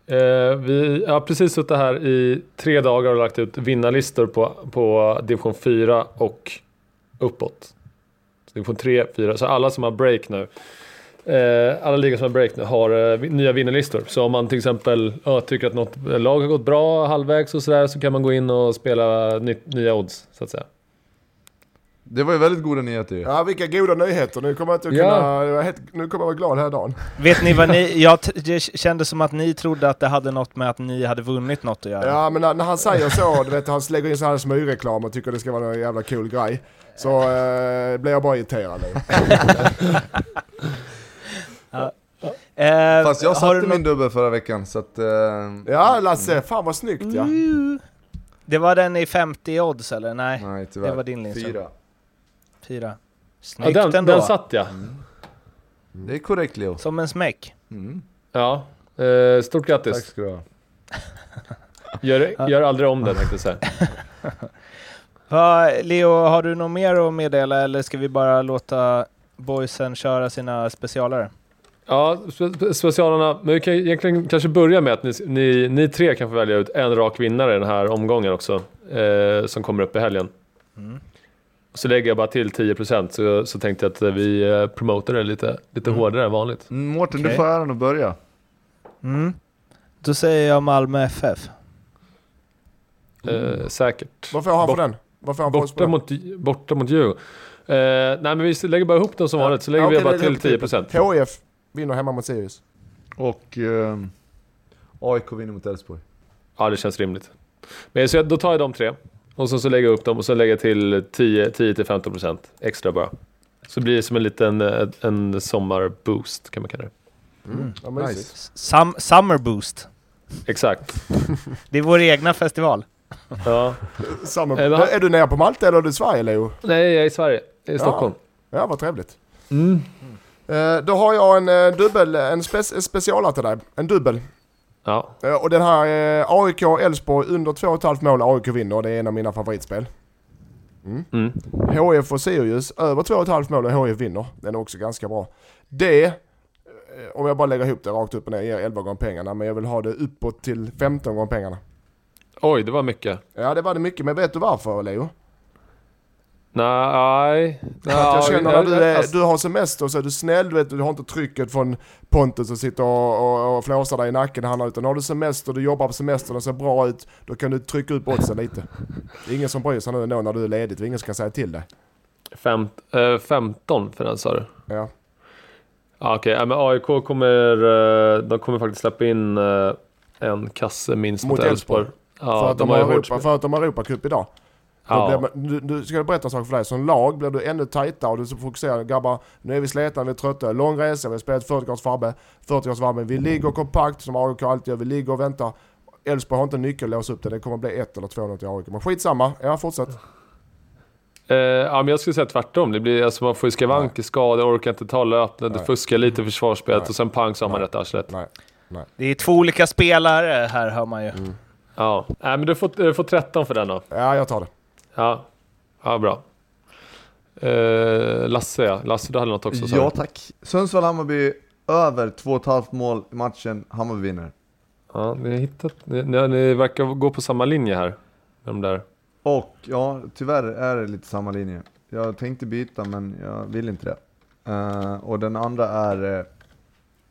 Eh, vi har precis suttit här i tre dagar och lagt ut vinnarlistor på, på division 4 och uppåt. Så division 3, 4, så alla som har break nu eh, alla ligor som har break nu har eh, nya vinnarlistor. Så om man till exempel ja, tycker att något lag har gått bra halvvägs och sådär så kan man gå in och spela ny, nya odds så att säga. Det var ju väldigt goda nyheter ju. Ja, vilka goda nyheter. Nu kommer jag att Ja. kunna... helt, nu kommer jag vara glad här dagen. Vet ni vad ni... Jag, det kändes som att ni trodde att det hade något med att ni hade vunnit något att göra. Ja, men när, när han säger så, du vet, han lägger in så här smygreklam och tycker det ska vara en jävla cool grej. Så eh, blir jag bara irriterad nu. Eh, Fast jag satte du min något- dubbel förra veckan så att... Eh, Ja, Lasse, fan vad snyggt ja. Det var den i 50 odds eller? Nej, Nej tyvärr. det var din Lindström. Fyra. Fyra. Ja, Snyggt den, ändå. den satt jag. Det är korrekt Leo. Som en smäck. Mm. Ja. Eh, stort Tack grattis. ska du ha. Gör, gör aldrig om det tänkte jag säga. Va, Leo, har du något mer att meddela eller ska vi bara låta boysen köra sina specialare? Ja, spe specialarna. Men vi kan egentligen kanske börja med att ni, ni, ni, tre kan få välja ut en rak vinnare i den här omgången också. Eh, som kommer upp i helgen. Mm. Så lägger jag bara till 10% så, så tänkte jag att vi eh, promotar det lite, lite mm. hårdare än vanligt. Mm, Mårten, okay. du får äran att börja. Mm. Då säger jag Malmö FF. Eh, säkert. Varför har han för den? Varför har han borta, mot, borta mot Djurgården. Eh, nej men vi lägger bara ihop dem som vanligt så lägger ja, vi bara till 10%. HIF vinner hemma mot Sirius. Och eh, AIK vinner mot Elfsborg. Ja det känns rimligt. Men så då tar jag de tre. Och så, så lägger jag upp dem och så lägger jag till 10-15% extra bara. Så blir det som en liten en sommarboost kan man kalla det. Mm. Mm. Nice. Sum summer boost. Exakt. det är vår egna festival. Ja. Summer. Är, är du nere på Malta eller är du i Sverige Leo? Nej, jag är i Sverige. Jag är i Stockholm. Ja, vad trevligt. Mm. Uh, då har jag en uh, dubbel, en spe specialare till dig. En dubbel. Ja. Uh, och den här uh, AIK Elfsborg under 2,5 mål AIK vinner. Det är en av mina favoritspel. Mm. Mm. HF och Sirius över 2,5 mål och HF vinner. Den är också ganska bra. Det Eh, om jag bara lägger ihop det rakt upp och ner, ger 11 gånger pengarna. Men jag vill ha det uppåt till 15 gånger pengarna. Oj, det var mycket. Ja, det var det mycket. Men vet du varför, Leo? Nej, nej. jag känner när du, är, du har semester så är du snäll, du, vet, du har inte trycket från Pontus som sitter och, och, och flåsar dig i nacken. Han, utan har du semester, du jobbar på semester, och ser bra ut, då kan du trycka upp oddsen lite. Det är ingen som bryr sig nu ändå när du är ledig, det är ingen som kan säga till dig. Fem, äh, 15 för den sa du? Ja. Ja, Okej, okay. men AIK kommer, eh, de kommer faktiskt släppa in eh, en kasse minst mot Elfsborg. Ja, för, att de, de har Europa, för att de har Europacup idag. Ja. Blir, du, du, ska jag berätta en sak för dig. Som lag blir du ännu tajtare och du fokuserar. Grabbar, nu är vi sletna, vi är trötta. Lång resa, vi har spelat 40 graders varbe. 40 graders varbe. Vi ligger kompakt som AIK alltid gör. Vi ligger och väntar. Elfsborg har inte nyckel att låsa upp det. Det kommer bli 1 eller 2 till AIK. Men skitsamma. Ja, fortsätt. Uh, ja, men jag skulle säga tvärtom. Det blir, alltså, man får ju skavanker, skador, orkar inte ta löpningen, fuskar lite i försvarsspelet och sen pang så har man rätt arslet. Nej. Nej. Det är två olika spelare här hör man ju. Mm. Ja, Nej, men du får, du får 13 för den då. Ja, jag tar det. Ja, ja bra. Uh, Lasse ja, Lasse du hade något också? Ja tack. Sundsvall-Hammarby, över 2,5 mål i matchen, Hammarby vinner. Ja, ni, har hittat, ni, ni verkar gå på samma linje här. De där. Och ja, tyvärr är det lite samma linje. Jag tänkte byta men jag vill inte det. Uh, och den andra är uh, eh,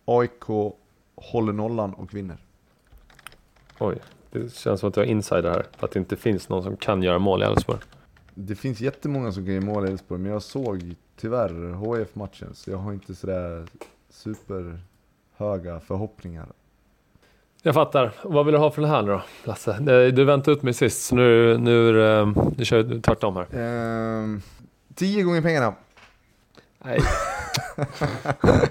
AIK håller nollan och vinner. Oj, det känns som att du har insider här. Att det inte finns någon som kan göra mål i Elfsborg. Det finns jättemånga som kan göra mål i Elfsborg, men jag såg tyvärr HF matchen så jag har inte sådär superhöga förhoppningar jag fattar. Vad vill du ha för den här nu då, Lasse? Du väntade ut mig sist, så nu, nu, nu, kör du tvärtom här. Ehm, tio gånger pengarna. Nej.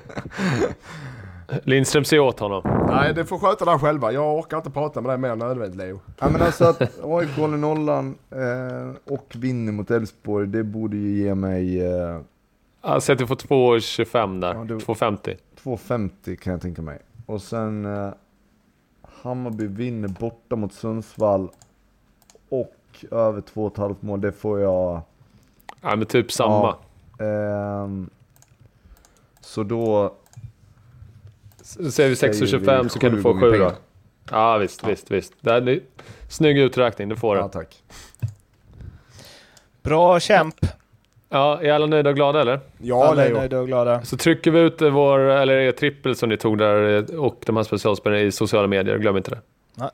Lindström, se åt honom. Nej, det får sköta där själva. Jag orkar inte prata med dig mer än nödvändigt, Leo. Ja, men alltså att AIK håller nollan eh, och vinner mot Elfsborg, det borde ju ge mig... Eh... Jag säger att du får 2,25 där. Ja, 2,50. 2,50 kan jag tänka mig. Och sen... Eh, Hammarby vinner borta mot Sundsvall och över 2,5 mål, det får jag... Ja men typ samma. Ja, ehm, så då... Säger vi 6,25 så kan du få 7 då. Ja visst, ja. visst, visst. Det är snygg uträkning, du får det. Ja, tack. Bra kämp. Ja, är alla nöjda och glada eller? Ja, alla är nöjda och glada. Så trycker vi ut vår, eller er trippel som ni tog där och de här specialspelarna i sociala medier, glöm inte det.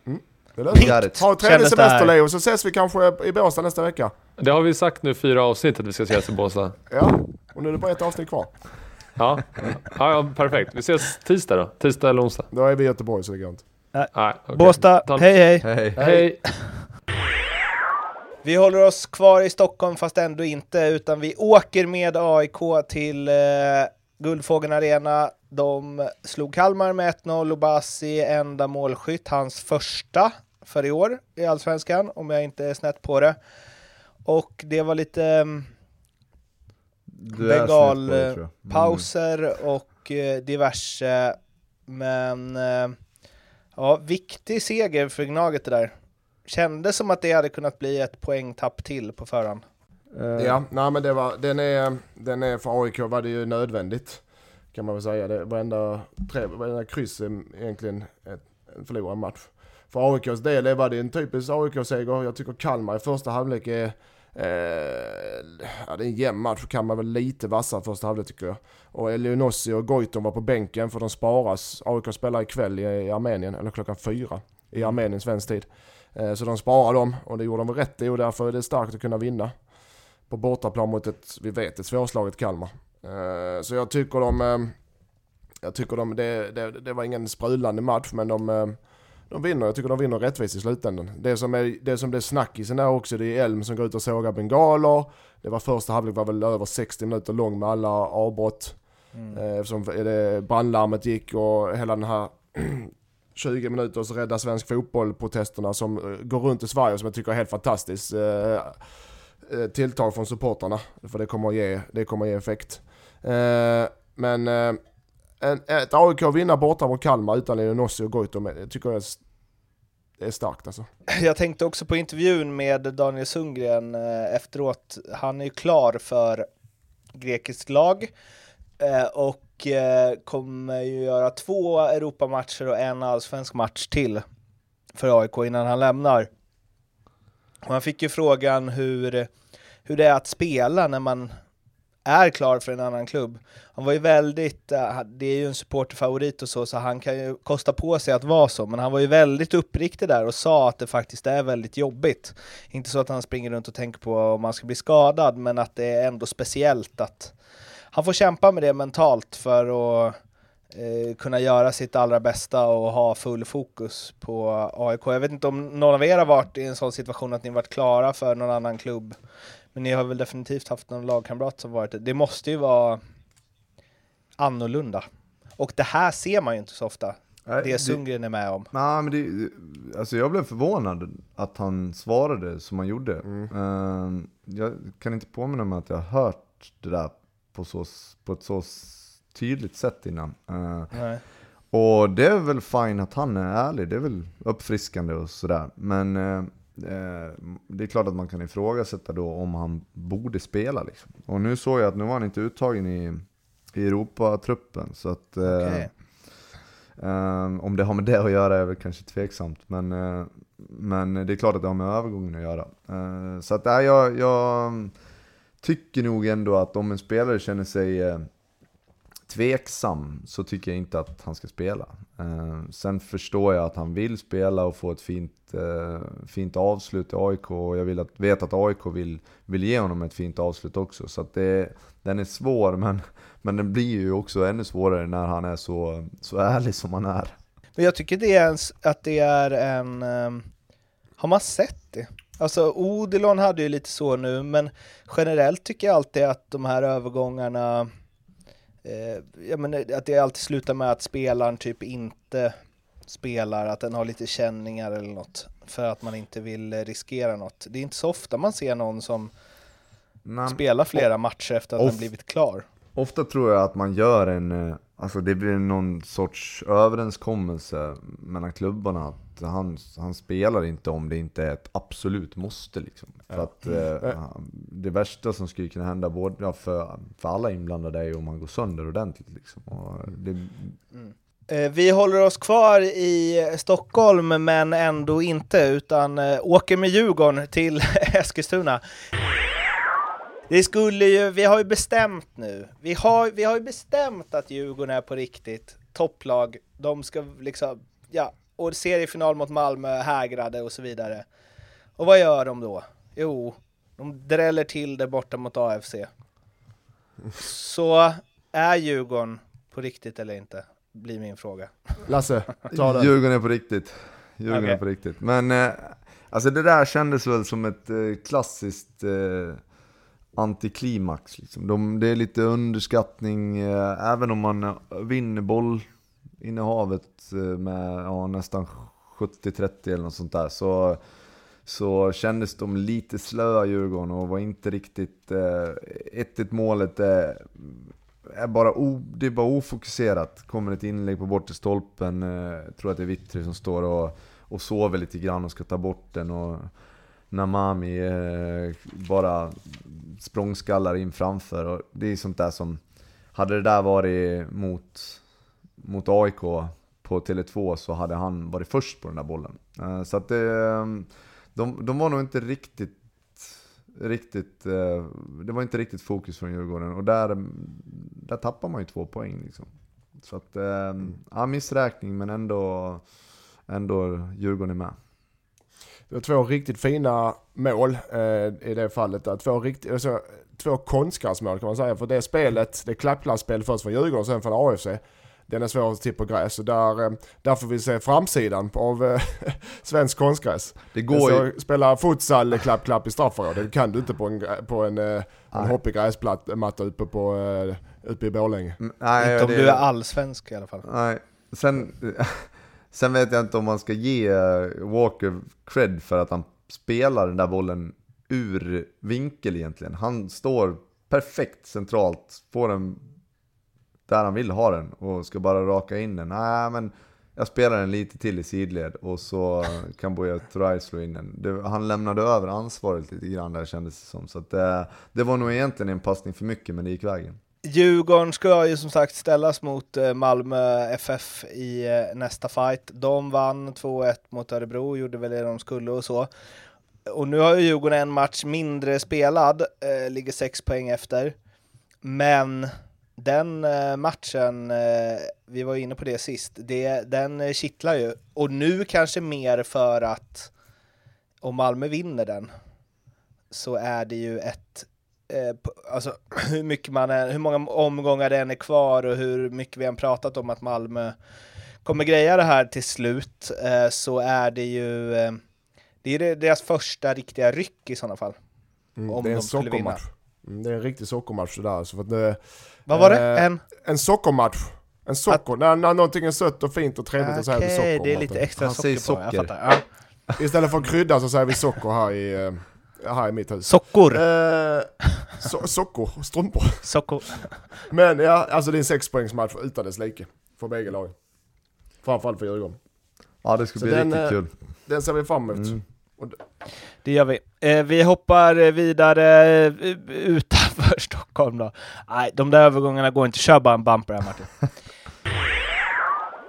Mm. Det Ha trevlig semester Leo, så ses vi kanske i Båstad nästa vecka. Det har vi sagt nu fyra avsnitt att vi ska ses i Båstad. ja, och nu är det bara ett avsnitt kvar. Ja. ja, ja, perfekt. Vi ses tisdag då. Tisdag eller onsdag. Då är vi i Göteborg så det går inte. Nej, okay. Båstad, hej hej. Hej. hej. Vi håller oss kvar i Stockholm fast ändå inte, utan vi åker med AIK till eh, Guldfågeln Arena. De slog Kalmar med 1-0 och Bassi enda målskytt, hans första för i år i Allsvenskan, om jag inte är snett på det. Och det var lite mm, bengalpauser mm. och eh, diverse, men eh, ja, viktig seger för Gnaget det där. Kändes som att det hade kunnat bli ett poängtapp till på förhand. Eh, Ja, nej men det var, den är, den är för AIK var det ju nödvändigt. Kan man väl säga. Det, varenda, tre, varenda kryss är egentligen en förlorad match. För AIKs del var det en typisk AIK-seger. Jag tycker Kalmar i första halvlek är, eh, ja det är en jämn match. Kalmar var lite vassare första halvlek tycker jag. Och Elionossi och Goitom var på bänken för de sparas. AIK spelar ikväll i, i Armenien, eller klockan fyra i Armenien svensk tid. Eh, så de sparar dem och det gjorde de väl rätt i och därför är det starkt att kunna vinna på bortaplan mot ett, vi vet, ett svårslaget Kalmar. Eh, så jag tycker de, eh, jag tycker de, det, det, det var ingen sprudlande match men de, eh, de vinner, jag tycker de vinner rättvist i slutändan. Det som, är, det som är snackisen där också, det är Elm som går ut och sågar bengaler. Det var första halvlek var väl över 60 minuter lång med alla avbrott. Mm. Eh, Eftersom det brandlarmet gick och hela den här 20 minuters rädda svensk fotboll-protesterna som eh, går runt i Sverige som jag tycker är helt fantastiskt. Eh, eh, tilltag från supportrarna. För det kommer att ge, det kommer att ge effekt. Eh, men eh, en, ett AIK vinna borta mot Kalmar utan Elionossi och Goitom, det tycker jag är, det är starkt alltså. Jag tänkte också på intervjun med Daniel Sundgren eh, efteråt. Han är ju klar för grekiskt lag eh, och eh, kommer ju göra två Europamatcher och en allsvensk match till för AIK innan han lämnar. Och han fick ju frågan hur, hur det är att spela när man är klar för en annan klubb. Han var ju väldigt, eh, det är ju en supporterfavorit och så, så han kan ju kosta på sig att vara så, men han var ju väldigt uppriktig där och sa att det faktiskt är väldigt jobbigt. Inte så att han springer runt och tänker på om han ska bli skadad, men att det är ändå speciellt att han får kämpa med det mentalt för att eh, kunna göra sitt allra bästa och ha full fokus på AIK. Jag vet inte om någon av er har varit i en sån situation att ni varit klara för någon annan klubb, men ni har väl definitivt haft någon lagkamrat som varit det. Det måste ju vara annorlunda. Och det här ser man ju inte så ofta, Nej, det Sundgren är med om. Nej, men det, alltså jag blev förvånad att han svarade som han gjorde. Eh, jag kan inte påminna mig att jag har hört det där på, så, på ett så tydligt sätt innan. Eh, Nej. och det är väl fint att han är ärlig, det är väl uppfriskande och sådär. Men eh, eh, det är klart att man kan ifrågasätta då om han borde spela liksom. Och nu såg jag att nu var han inte uttagen i, i Europatruppen, så att... eh, Okej. Ehm, om det har med det att göra är väl kanske tveksamt, men, eh, men det är klart att det har med övergången att göra. Så att, nej, jag, jag tycker nog ändå att om en spelare känner sig eh, tveksam så tycker jag inte att han ska spela. Eh, sen förstår jag att han vill spela och få ett fint, eh, fint avslut i AIK och jag vill att, vet att AIK vill, vill ge honom ett fint avslut också. Så att det, den är svår, men, men den blir ju också ännu svårare när han är så, så ärlig som han är. Men jag tycker det är en, att det är en... Um, har man sett det? Alltså Odilon hade ju lite så nu, men generellt tycker jag alltid att de här övergångarna, eh, jag menar, att det alltid slutar med att spelaren typ inte spelar, att den har lite känningar eller något, för att man inte vill eh, riskera något. Det är inte så ofta man ser någon som Men, spelar flera matcher efter att den blivit klar. Ofta tror jag att man gör en, eh, alltså det blir någon sorts överenskommelse mellan klubbarna att han, han spelar inte om det inte är ett absolut måste liksom. För att eh, han- det värsta som skulle kunna hända både, ja, för, för alla inblandade är ju om han går sönder ordentligt liksom. Och det, Eh, Vi håller oss kvar i Stockholm, men ändå inte, utan eh, åker med Djurgården till Eskilstuna. Det skulle ju, vi har ju bestämt nu, vi har, vi har ju bestämt att Djurgården är på riktigt topplag. De ska liksom, ja, och seriefinal mot Malmö hägrade och så vidare. Och vad gör de då? Jo, de dräller till det borta mot AFC. Så är Djurgården på riktigt eller inte? Blir min fråga. Lasse, ta det. Djurgården är på riktigt. Djurgården Okej. är på riktigt. Men eh, alltså det där kändes väl som ett eh, klassiskt eh, antiklimax. Liksom. De, det är lite underskattning, eh, även om man eh, vinner bollinnehavet Innehavet eh, med ja, nästan 70-30 eller något sånt där. Så, så kändes de lite slöa Djurgården och var inte riktigt... Eh, 1-1 målet är, är bara, o, det är bara ofokuserat. Kommer ett inlägg på bortre stolpen, eh, tror att det är Vittry som står och, och sover lite grann och ska ta bort den. Och Namami eh, bara språngskallar in framför och det är sånt där som... Hade det där varit mot, mot AIK på Tele2 så hade han varit först på den där bollen. Eh, så att det, de, de var nog inte riktigt riktigt, eh, det var inte riktigt fokus från Djurgården och där, där tappar man ju två poäng liksom. Så att, eh, ja missräkning men ändå, ändå Djurgården är med. Det var två riktigt fina mål eh, i det fallet. Där. Två, rikt, alltså, två konstgräsmål kan man säga. För det spelet, det klappklassspel först från Djurgården och sen från AFC. Den är svår att tippa på gräs. Och där, eh, där får vi se framsidan av eh, svensk konstgräs. Det går ju... Spela futsal klapp-klapp i straffområdet. Det kan du inte på en, på en, eh, en hoppig gräsmatta uppe, på, uppe i Borlänge. Mm, nej, inte om det... du är allsvensk i alla fall. Nej, sen... Sen vet jag inte om man ska ge Walker cred för att han spelar den där bollen ur vinkel egentligen. Han står perfekt centralt, får den där han vill ha den och ska bara raka in den. Nej, men jag spelar den lite till i sidled och så kan Buya Turay slå in den. Det, han lämnade över ansvaret lite grann där kändes det som. Så att det, eh, det var nog egentligen en passning för mycket, men det gick vägen. Djurgården ska ju som sagt ställas mot eh, Malmö FF i eh, nästa fight. De vann 2-1 mot Örebro, gjorde väl det de skulle och så. Och nu har ju Djurgården en match mindre spelad, eh, ligger sex poäng efter. Men den eh, matchen, eh, vi var inne på det sist, det, den kittlar ju. Och nu kanske mer för att om Malmö vinner den så är det ju ett eh, alltså hur mycket man är, hur många omgångar det än är kvar och hur mycket vi än pratat om att Malmö kommer greja det här till slut så är det ju det är deras första riktiga ryck i sådana fall. Mm, om det är en de skulle vinna. Mm, det är en riktig sockermatch det där. Alltså för att Vad var det? En? En sockermatch. En socker, att... när, när någonting är sött och fint och trevligt okay, så säger vi socker. det är lite extra Han socker, socker. på, jag fattar. Ja. Istället för krydda så säger vi socker här i, eh, här i mitt hus. Sockor! Eh, so socker, strumpor. Sockor. Men ja, alltså det är en sexpoängsmatch utan dess like. För bägge lagen. Framförallt för Djurgården. Ja det ska så bli den, riktigt kul. Den ser vi fram emot. Mm. Det gör vi. Eh, vi hoppar vidare eh, utanför Stockholm då. Nej, de där övergångarna går inte. Kör bara en bumper här Martin.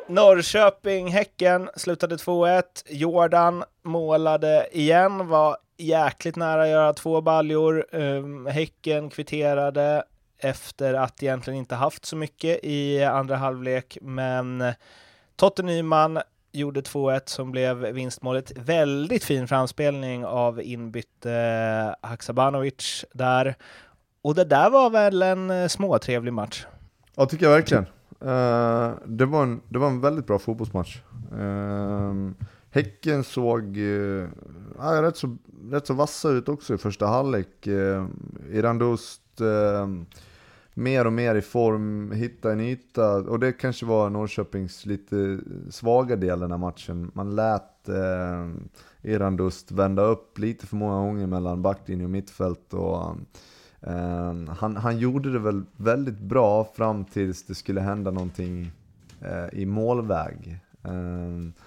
Norrköping, Häcken slutade 2-1. Jordan målade igen, var jäkligt nära att göra två baljor. Um, häcken kvitterade efter att egentligen inte haft så mycket i andra halvlek, men Totte Nyman gjorde 2-1 som blev vinstmålet. Väldigt fin framspelning av inbytte Haksabanovic där. Och det där var väl en eh, småtrevlig match? Ja, tycker jag verkligen. Uh, det, var en, det var en väldigt bra fotbollsmatch. Uh, häcken såg uh, rätt, så, rätt så vassa ut också i första halvlek. Ehm, uh, Irandust uh, ehm, mer och mer i form, hitta en yta. Och det kanske var Norrköpings lite svaga del den här matchen. Man lät eh, Irandust vända upp lite för många gånger mellan backlinje och mittfält. Och, eh, han, han gjorde det väl väldigt bra fram tills det skulle hända någonting eh, i målväg. Eh,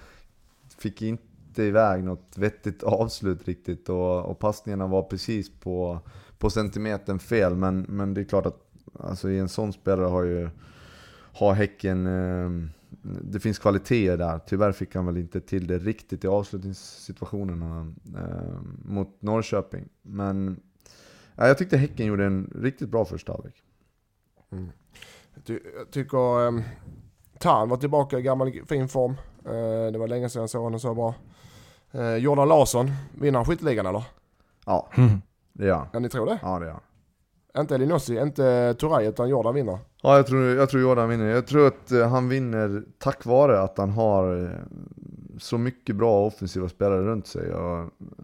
fick inte iväg något vettigt avslut riktigt och, och passningarna var precis på, på centimetern fel. Men, men det är klart att Alltså i en sån spelare har ju har Häcken, eh, det finns kvaliteter där. Tyvärr fick han väl inte till det riktigt i avslutningssituationerna eh, mot Norrköping. Men ja, jag tyckte Häcken gjorde en riktigt bra första halvlek. Mm. Jag tycker eh, Tarn var tillbaka i gammal fin form. Eh, det var länge sedan jag såg honom så bra. Eh, Jordan Larsson, vinner han skytteligan eller? Ja, mm. det gör han. Ja, ni tror det? Ja, det gör han. Inte Elinossi, inte Turay, utan Jordan vinner. Ja, jag tror, jag tror Jordan vinner. Jag tror att eh, han vinner tack vare att han har eh, så mycket bra offensiva spelare runt sig. Och,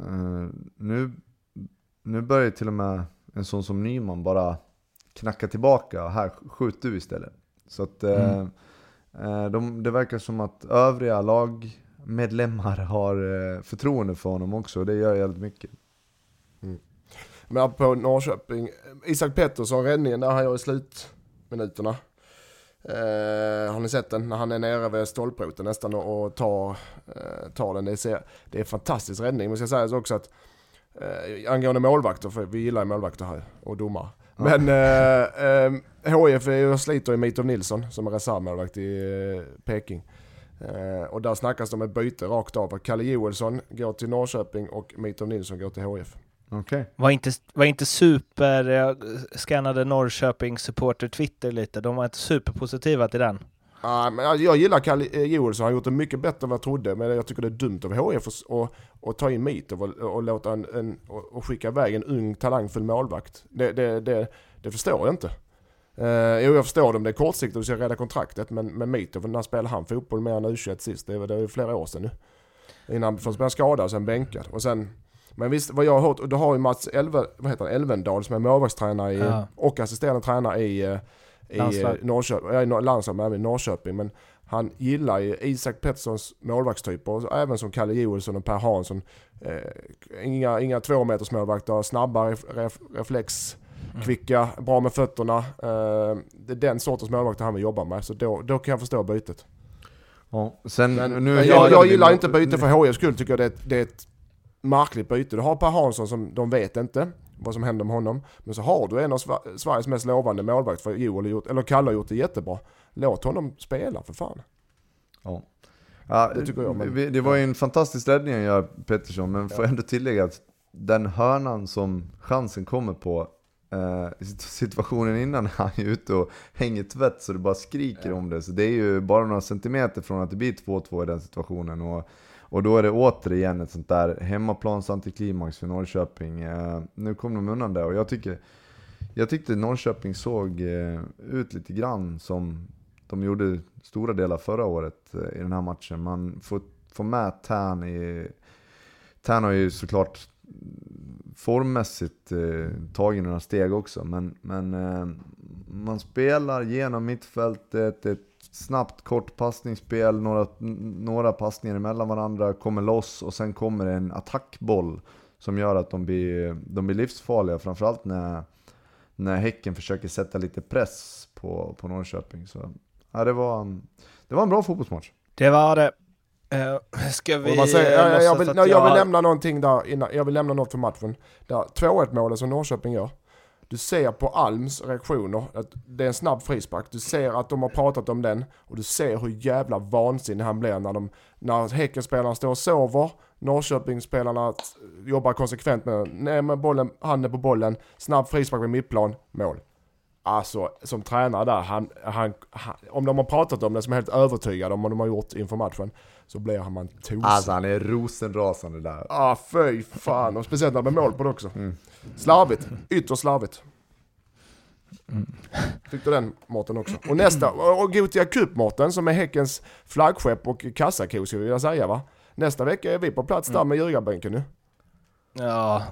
uh, nu, nu börjar till och med en sån som Nyman bara knacka tillbaka. Här, skjut du istället. Så att mm. uh, de, det verkar som att övriga lagmedlemmar har förtroende för honom också. Det gör jävligt mycket. Men på Norrköping, Isak Pettersson, räddningen där han gör i slutminuterna. Eh, har ni sett den? När han är nere vid stolproten nästan och, tar, eh, tar den. Det är, det är en fantastisk räddning. Men ska säga också att Eh, angående målvakter, för vi gillar ju målvakter här och domare. Men eh, eh, HIF är ju sliter i Mitov Nilsson som är reservmålvakt i eh, Peking. Eh, och där snackas det om ett byte rakt av. Kalle Joelsson går till Norrköping och Mitov Nilsson går till HIF. Okej. Var inte, var inte super, jag scannade Norrköping supporter Twitter lite, de var inte superpositiva till den. Ah, men jag, gillar Kalle eh, Joelsson, han har gjort det mycket bättre än vad jag trodde. Men jag tycker det är dumt av HIF att, ta in Mitov och, och, låta en, en, och, och skicka iväg en ung talangfull målvakt. Det, det, det, det förstår jag inte. Uh, jo, jag förstår det om det är kortsiktigt och du ska rädda kontraktet. Men, men Mitov, när spelade han fotboll mer än U21 sist? Det var, det var ju flera år sedan nu. Innan han blev skadad och sen bänkad. Och sen, men visst, vad jag har hört, och då har ju Mats Elve, vad heter han, Elvendal som är målvaktstränare i, Ja. och assisterande tränare i, eh, i Landslag. Norrköping, Nor- landslag, men även i Norrköping. Men han gillar ju Isak Petterssons målvaktstyper, och även som Kalle Joelsson och Per Hansson. Eh, inga, inga tvåmeters målvakter, snabba, ref, ref, reflex, kvicka, bra med fötterna. Eh, det är den sortens målvakter han vill jobba med, så då, då kan jag förstå bytet. Ja, sen Men, nu men jag, jag gillar inte byte för HIFs skull, tycker jag det det är ett märkligt byte. Du har Per Hansson som de vet inte vad som händer med honom. Men så har du en av Sver- Sveriges mest lovande målvakt för Joel gjort, eller Kalle har gjort det jättebra. Låt honom spela för fan. Ja. Ja, Det tycker jag, men- det var ju en fantastisk räddning han gör, Pettersson, men får ändå tillägga att den hörnan som chansen kommer på, eh, situationen innan han är ute och hänger tvätt så det bara skriker om det. Så det är ju bara några centimeter från att det blir 2-2 i den situationen. Och, och då är det återigen ett sånt där hemmaplans antiklimax för Norrköping. Eh, nu kom de undan det och jag tycker jag tyckte Norrköping såg eh, ut lite grann som de gjorde stora delar förra året eh, i den här matchen. Man får, får med Tern i... Tern har ju såklart formmässigt eh, tagit några steg också, men, men eh, man spelar genom mittfältet, ett snabbt kort passningsspel, några, några passningar emellan varandra, kommer loss och sen kommer en attackboll som gör att de blir, de blir livsfarliga, framförallt när, när Häcken försöker sätta lite press på, på Norrköping. Så, ja, det, var, en- det var en bra fotbollsmatch. Det var det. Eh, ska vi... Säger, eh, jag, vill, jag, jag vill lämna någonting där innan, jag vill lämna något för matchen. Där 2-1 målet som Norrköping gör. Du ser på Alms reaktioner att det är en snabb frispark. Du ser att de har pratat om den och du ser hur jävla vansinnig han blir när, de, när Häckenspelarna står och sover. Norrköpingsspelarna jobbar konsekvent med den. Ner med bollen, handen på bollen, snabb frispark vid mittplan, mål. Alltså som tränare där, han, han, han, om de har pratat om det som är helt övertygad om vad de har gjort inför matchen, så blir han man tosig. Alltså han är rosenrasande där. Ah fy fan, och speciellt när det blir mål på det också. Slarvigt, ytterst slarvigt. Tyckte den Mårten också. Och nästa, och Gothia Cup Mårten som är Häckens flaggskepp och kassako skulle jag vilja säga va. Nästa vecka är vi på plats där med ljugarbänken nu. Ja,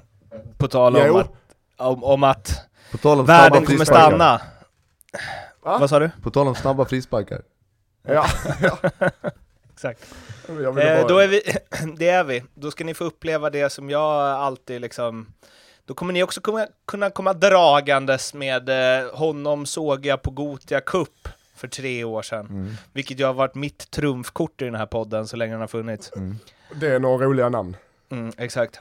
på tal om Jo. att, om, om att På tal om världen kommer stanna. Va? Vad sa du? På tal om snabba frisparkar. Ja, Exakt. jag ville Eh, då är vi, det är vi. Då ska ni få uppleva det som jag alltid liksom... Då kommer ni också kunna, kunna komma dragandes med eh, honom såg jag på Gotia Cup för tre år sedan. Mm. Vilket ju har varit mitt trumfkort i den här podden så länge den har funnits. Det är några roliga namn. Mm, exakt.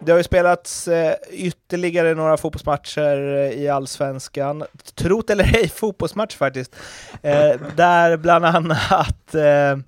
Det har ju spelats eh, ytterligare några fotbollsmatcher eh, i Allsvenskan. Trot eller ej, fotbollsmatch faktiskt. Eh, där bland annat... Eh,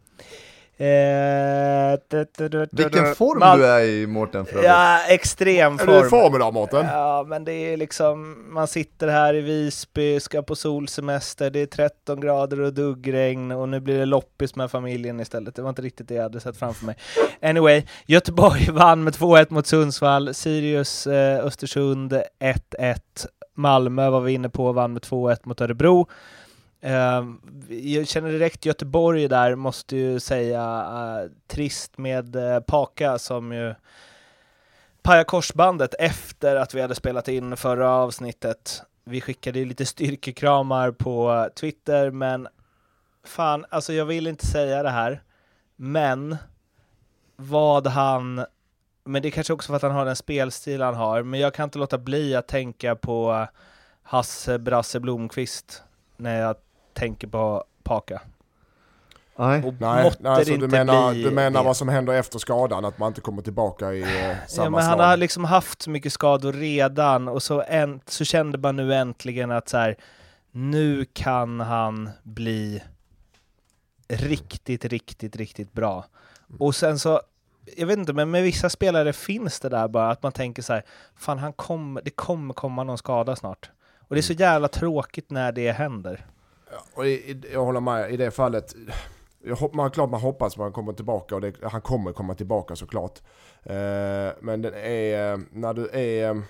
vilken form du är i Mårten för. Ja, extrem Är du i form. form idag Mårten? Ja, men det är liksom, man sitter här i Visby, ska på solsemester, det är 13 grader och duggregn och nu blir det loppis med familjen istället. Det var inte riktigt det jag hade sett framför mig. Anyway, Göteborg vann med 2-1 mot Sundsvall, Sirius eh, Östersund 1-1, Malmö var vi inne på, vann med 2-1 mot Örebro. Ehm, jag känner direkt Göteborg där, måste ju säga, eh, trist med eh, Paka som ju pajade korsbandet efter att vi hade spelat in förra avsnittet. Vi skickade ju lite styrkekramar på Twitter, men fan, alltså jag vill inte säga det här, men vad han, men det är kanske också för att han har den spelstil han har, men jag kan inte låta bli att tänka på Hasse Brasse Blomqvist när jag tänker på Paka. Nej. Och Nej, nej alltså, du menar, bli du menar vad som händer efter skadan, att man inte kommer tillbaka i eh, samma Ja, men han slag. har liksom haft så mycket skador redan och så, en, så kände man nu äntligen att så här, nu kan han bli riktigt, riktigt, riktigt bra. Och sen så, jag vet inte, men med vissa spelare finns det där bara att man tänker så här, fan han kommer, det kommer komma någon skada snart. Och det är så jävla tråkigt när det händer. Och i, i, jag håller med, i det fallet, jag man, klart man hoppas att han kommer tillbaka och det, han kommer komma tillbaka såklart. Eh, men det är, eh, när du är, eh,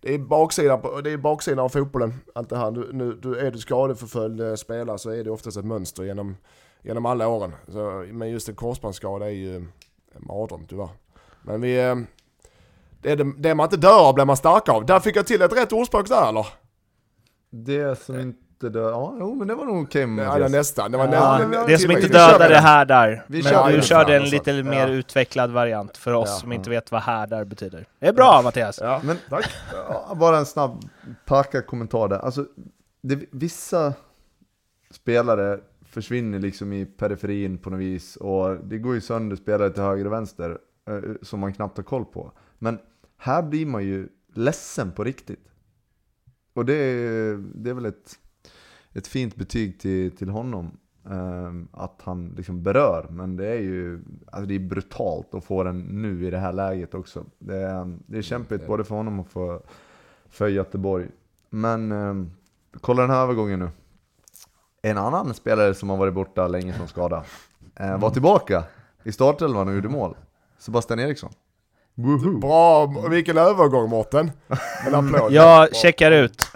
det är baksidan, det är baksidan av fotbollen, allt det här. Du, nu, du, är du skadeförföljd eh, spelare så är det oftast ett mönster genom, genom alla åren. Så, men just en korsbandsskada är ju en mardröm tyvärr. Men vi, eh, det, är det, det man inte dör av blir man stark av. Där fick jag till ett rätt ordspråk där eller? Det som inte dör, ja jo men det var nog okej Ja, var Mattias. nästan. Det var Ja, nästan det som inte dödar med det den. här där. Vi Men kör du körde en lite mer Ja. utvecklad variant för oss Ja. som inte vet vad härdar betyder. Det är bra Mattias! Ja, Men tack. ja, bara en snabb packa kommentar där. Alltså, det, vissa spelare försvinner liksom i periferin på något vis och det går ju sönder spelare till höger och vänster eh, som man knappt har koll på. Men här blir man ju ledsen på riktigt. Och det är, det är väl ett, ett fint betyg till, till honom. ehm, att han liksom berör, men det är ju alltså det är brutalt att få den nu i det här läget också. Det är, det är kämpigt både för honom och för, för Göteborg. Men ehm, kolla den här övergången nu. En annan spelare som har varit borta länge från skada eh, var tillbaka i startelvan och gjorde mål. Sebastian Eriksson. Woohoo! Bra, vilken övergång Mårten. En applåd. Jag checkar ut.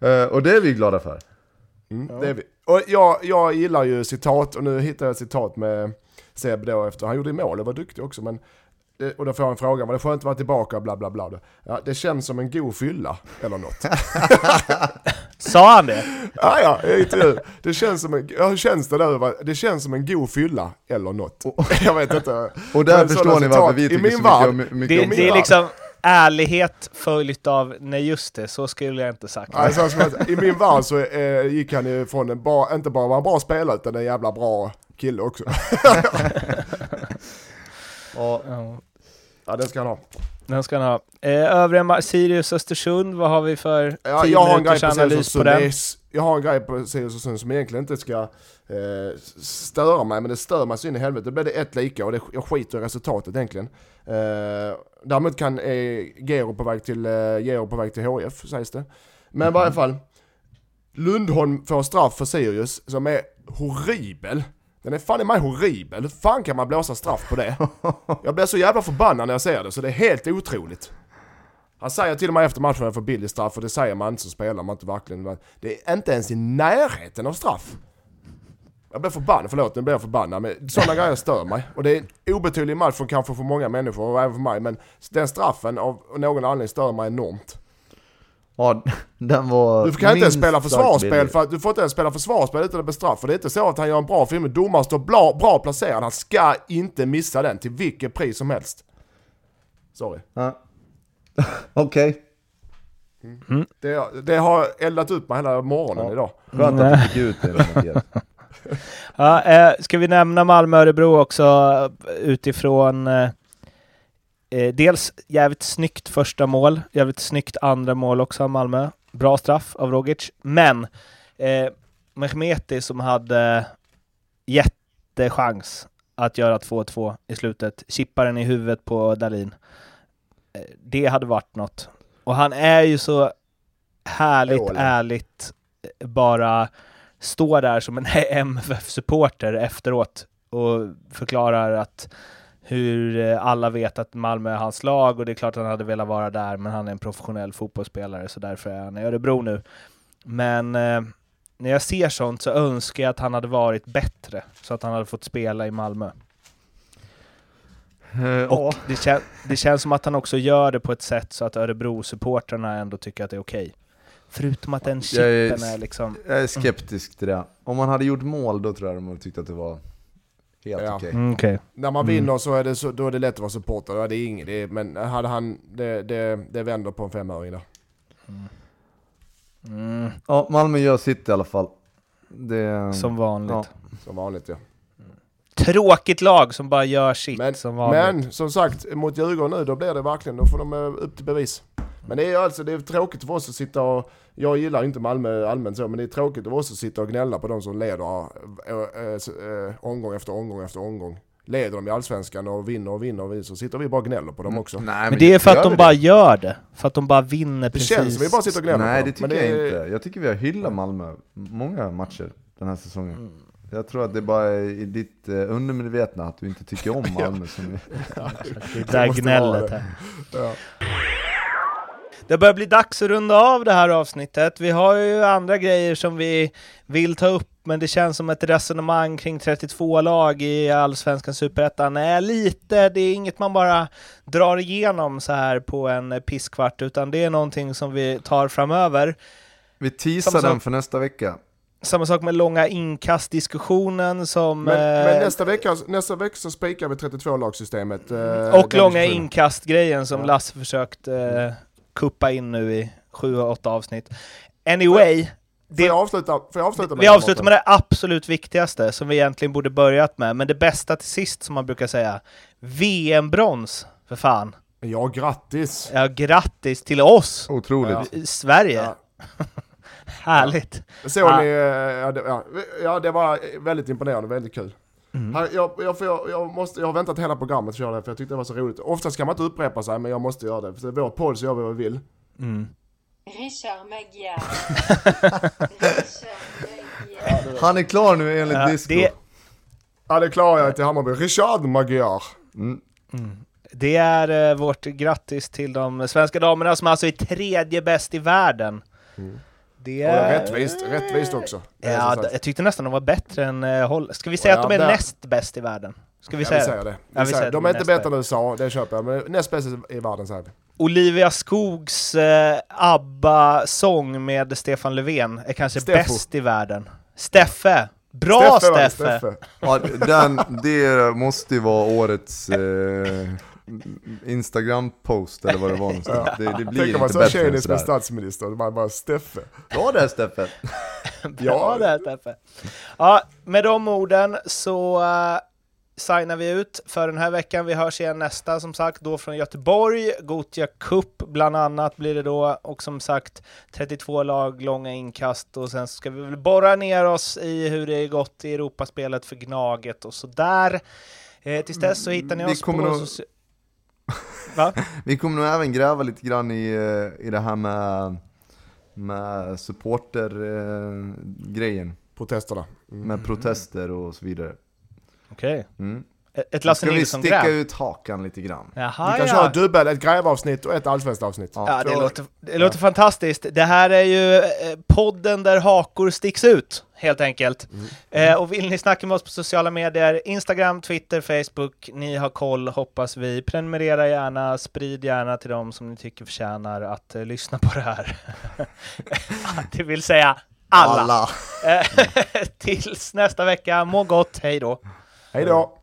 Eh, och det är vi glada för. Mm, det är vi. Och jag, jag gillar ju citat, och nu hittar jag ett citat med Seb då efter, han gjorde mål och var duktig också men det- och då får jag en fråga, var det skönt att vara tillbaka bla bla bla. Ja, det känns som en god fylla, eller något. Sa han det? ja, ja, intervju. Det känns som en, ja, hur känns det där? Det känns som en god fylla, eller något. Jag vet inte. Och där Men förstår ni varför vi tycker så mycket, om- mycket Det, om det är liksom ärlighet följt av nej just det, så skulle jag inte sagt. Ja, så att, I min värld så eh, gick han ju från en bra, inte bara vara en bra spelare utan en jävla bra kille också. Ja, Ja, det ska han ha. den ska han ha. Eh, övriga Sirius Östersund, vad har vi för Ja, 10 jag har en grej på Sirius analys på den? Jag har en grej på Sirius Östersund som egentligen inte ska eh, störa mig, men det stör mig så in i helvete. Då blir det ett lika och det, jag skiter i resultatet egentligen. Eh, däremot kan eh, Gero på väg till, eh, Gero på väg till HF sägs det. Men i varje fall, Lundholm får straff för Sirius som är horribel. Den är fan i mig horribel. Hur fan kan man blåsa straff på det? Jag blir så jävla förbannad när jag ser det, så det är helt otroligt. Han säger till och med efter matchen att han får billig straff och det säger man inte som spelare, man inte verkligen... Det är inte ens i närheten av straff. Jag blir förbannad, förlåt nu blir jag förbannad, men sådana grejer stör mig. Och det är en obetydlig match för kanske för många människor och även för mig, men den straffen av någon anledning stör mig enormt. ja, den var Du kan inte ens spela försvarsspel för att du får inte ens spela försvarsspel utan att bli straffad. Det är inte så att han gör en bra film, domaren står bra, bra placerad, han ska inte missa den till vilket pris som helst. Sorry. Ja. Okej, Det, det har eldat ut mig hela morgonen Ja. idag. skönt att du fick ut det. Ja, eh, ska vi nämna Malmö-Örebro också utifrån eh, eh, dels jävligt snyggt första mål, jävligt snyggt andra mål också av Malmö. Bra straff av Rogic, men eh, Mehmeti som hade jättechans att göra 2-2 i slutet, chippar den i huvudet på Dalin. Eh, det hade varit något. Och han är ju så härligt ärligt eh, bara står där som en MFF-supporter efteråt och förklarar att hur eh, alla vet att Malmö är hans lag och det är klart att han hade velat vara där men han är en professionell fotbollsspelare så därför är han i Örebro nu. Men eh, när jag ser sånt så önskar jag att han hade varit bättre så att han hade fått spela i Malmö. Eh, Och det, kän det känns som att han också gör det på ett sätt så att Örebro-supportrarna ändå tycker att det är okej. Förutom att den chippen är- är liksom... Jag är skeptisk till det. Om man hade gjort mål då tror jag de hade tyckt att det var helt Ja. okej. Mm, okej. När man Mm. vinner så är det, så, då är det lätt att vara supporter. Ja, det är inget, det är, men hade han, det, det, det vänder på en femöring där. Mm. Ja, Malmö gör sitt i alla fall. Det, Som vanligt. ja. Som vanligt ja. Tråkigt lag som bara gör sitt Men, som vanligt. men som sagt, mot Djurgården nu, då blir det verkligen, då får de eh, upp till bevis. Men det är alltså, det är tråkigt för oss att sitta och, jag gillar inte Malmö allmänt så, men det är tråkigt för oss att sitta och gnälla på de som leder äh, äh, omgång efter omgång efter omgång. Leder de i Allsvenskan och vinner och vinner och vinner, så sitter vi bara och gnäller på dem också. Nej, Men det är för att de bara det? gör det. För att de bara vinner Det precis. känns som vi bara sitter och gnäller Nej på det dem. tycker Men jag är- inte. Jag tycker vi har hyllat Malmö många matcher den här säsongen. Mm. Jag tror att det bara är i ditt undermedvetna att du inte tycker om Malmö. som Det där gnället det. här. Ja. Det börjar bli dags att runda av det här avsnittet. Vi har ju andra grejer som vi vill ta upp, men det känns som ett resonemang kring 32 lag i Allsvenskan Superettan är lite, det är inget man bara drar igenom så här på en pisskvart, utan det är någonting som vi tar framöver. Vi teasar den för nästa vecka. Samma sak med långa inkastdiskussionen som... Men, men eh, nästa, vecka, nästa vecka så spikar vi 32-lagssystemet. eh, och långa inkastgrejen som Ja. Lasse försökt eh, kuppa in nu i sju, åtta avsnitt. Anyway, Får det, jag avsluta, får jag avsluta med vi avslutar med det absolut viktigaste som vi egentligen borde börjat med, men det bästa till sist som man brukar säga. VM-brons, för fan. Ja, grattis! Ja, grattis till oss! Otroligt. I Sverige! Ja. Härligt! Såg Ja. ni, eh, ja det, ja det var väldigt imponerande, väldigt kul. Mm. Här, jag, jag, jag, jag, måste, jag har väntat hela programmet för att köra det, för jag tyckte det var så roligt. Oftast kan man inte upprepa sig, men jag måste göra det. För det är vår podd så gör vi vad vi vill. Mm. Richard Magyar. Han är klar nu enligt Ja, disco. det, Ja, det klarar jag till Hammarby. Richard Magyar. Mm. det är eh, vårt grattis till de svenska damerna som alltså är tredje bäst i världen. Det Och är... rättvist, rättvist också. Det Ja, sagt. jag tyckte nästan de var bättre än Holland. Ska vi säga Ja, att de är där- näst bäst i världen? Ska vi säga det? det. Ja, vi säger, säger de det är inte bättre än USA, det köper jag. Men näst bäst i världen säger vi. Olivia Skogs eh, ABBA-sång med Stefan Löfven är kanske Steffo. bäst i världen. Steffe! Bra Steffe, var det, Steffe! Ja, den, det måste ju vara årets eh, Instagram-post eller vad det var någonstans. Det, det blir Tänk om man än tjenis med statsminister, man bara Steffe. Bra där Steffen! Bra där Steffe! Ja, med de orden så uh, signar vi ut för den här veckan. Vi hörs igen nästa som sagt, då från Göteborg. Gotia Cup bland annat blir det då och som sagt 32 lag, långa inkast och sen ska vi väl borra ner oss i hur det är gått i Europaspelet för Gnaget och sådär. Eh, tills dess så hittar ni Vi oss på... Va? Vi kommer nog även gräva lite grann i, eh, i det här med, med supporter-grejen. Protesterna. Mm. Med protester och så vidare. Okej. Mm. Ett- Lasse Ska vi sticka ut hakan lite grann? Jaha, Vi kan ja. köra dubbel, ett grävavsnitt och ett allsvenskt avsnitt. Ja, det låter, det låter fantastiskt. Det här är ju eh, podden där hakor sticks ut, helt enkelt. Eh, och vill ni snacka med oss på sociala medier, Instagram, Twitter, Facebook, ni har koll, hoppas vi. Prenumerera gärna, sprid gärna till dem som ni tycker förtjänar att eh, lyssna på det här. det vill säga alla. Alla. Eh, Tills nästa vecka, må gott, hej då! Hej då!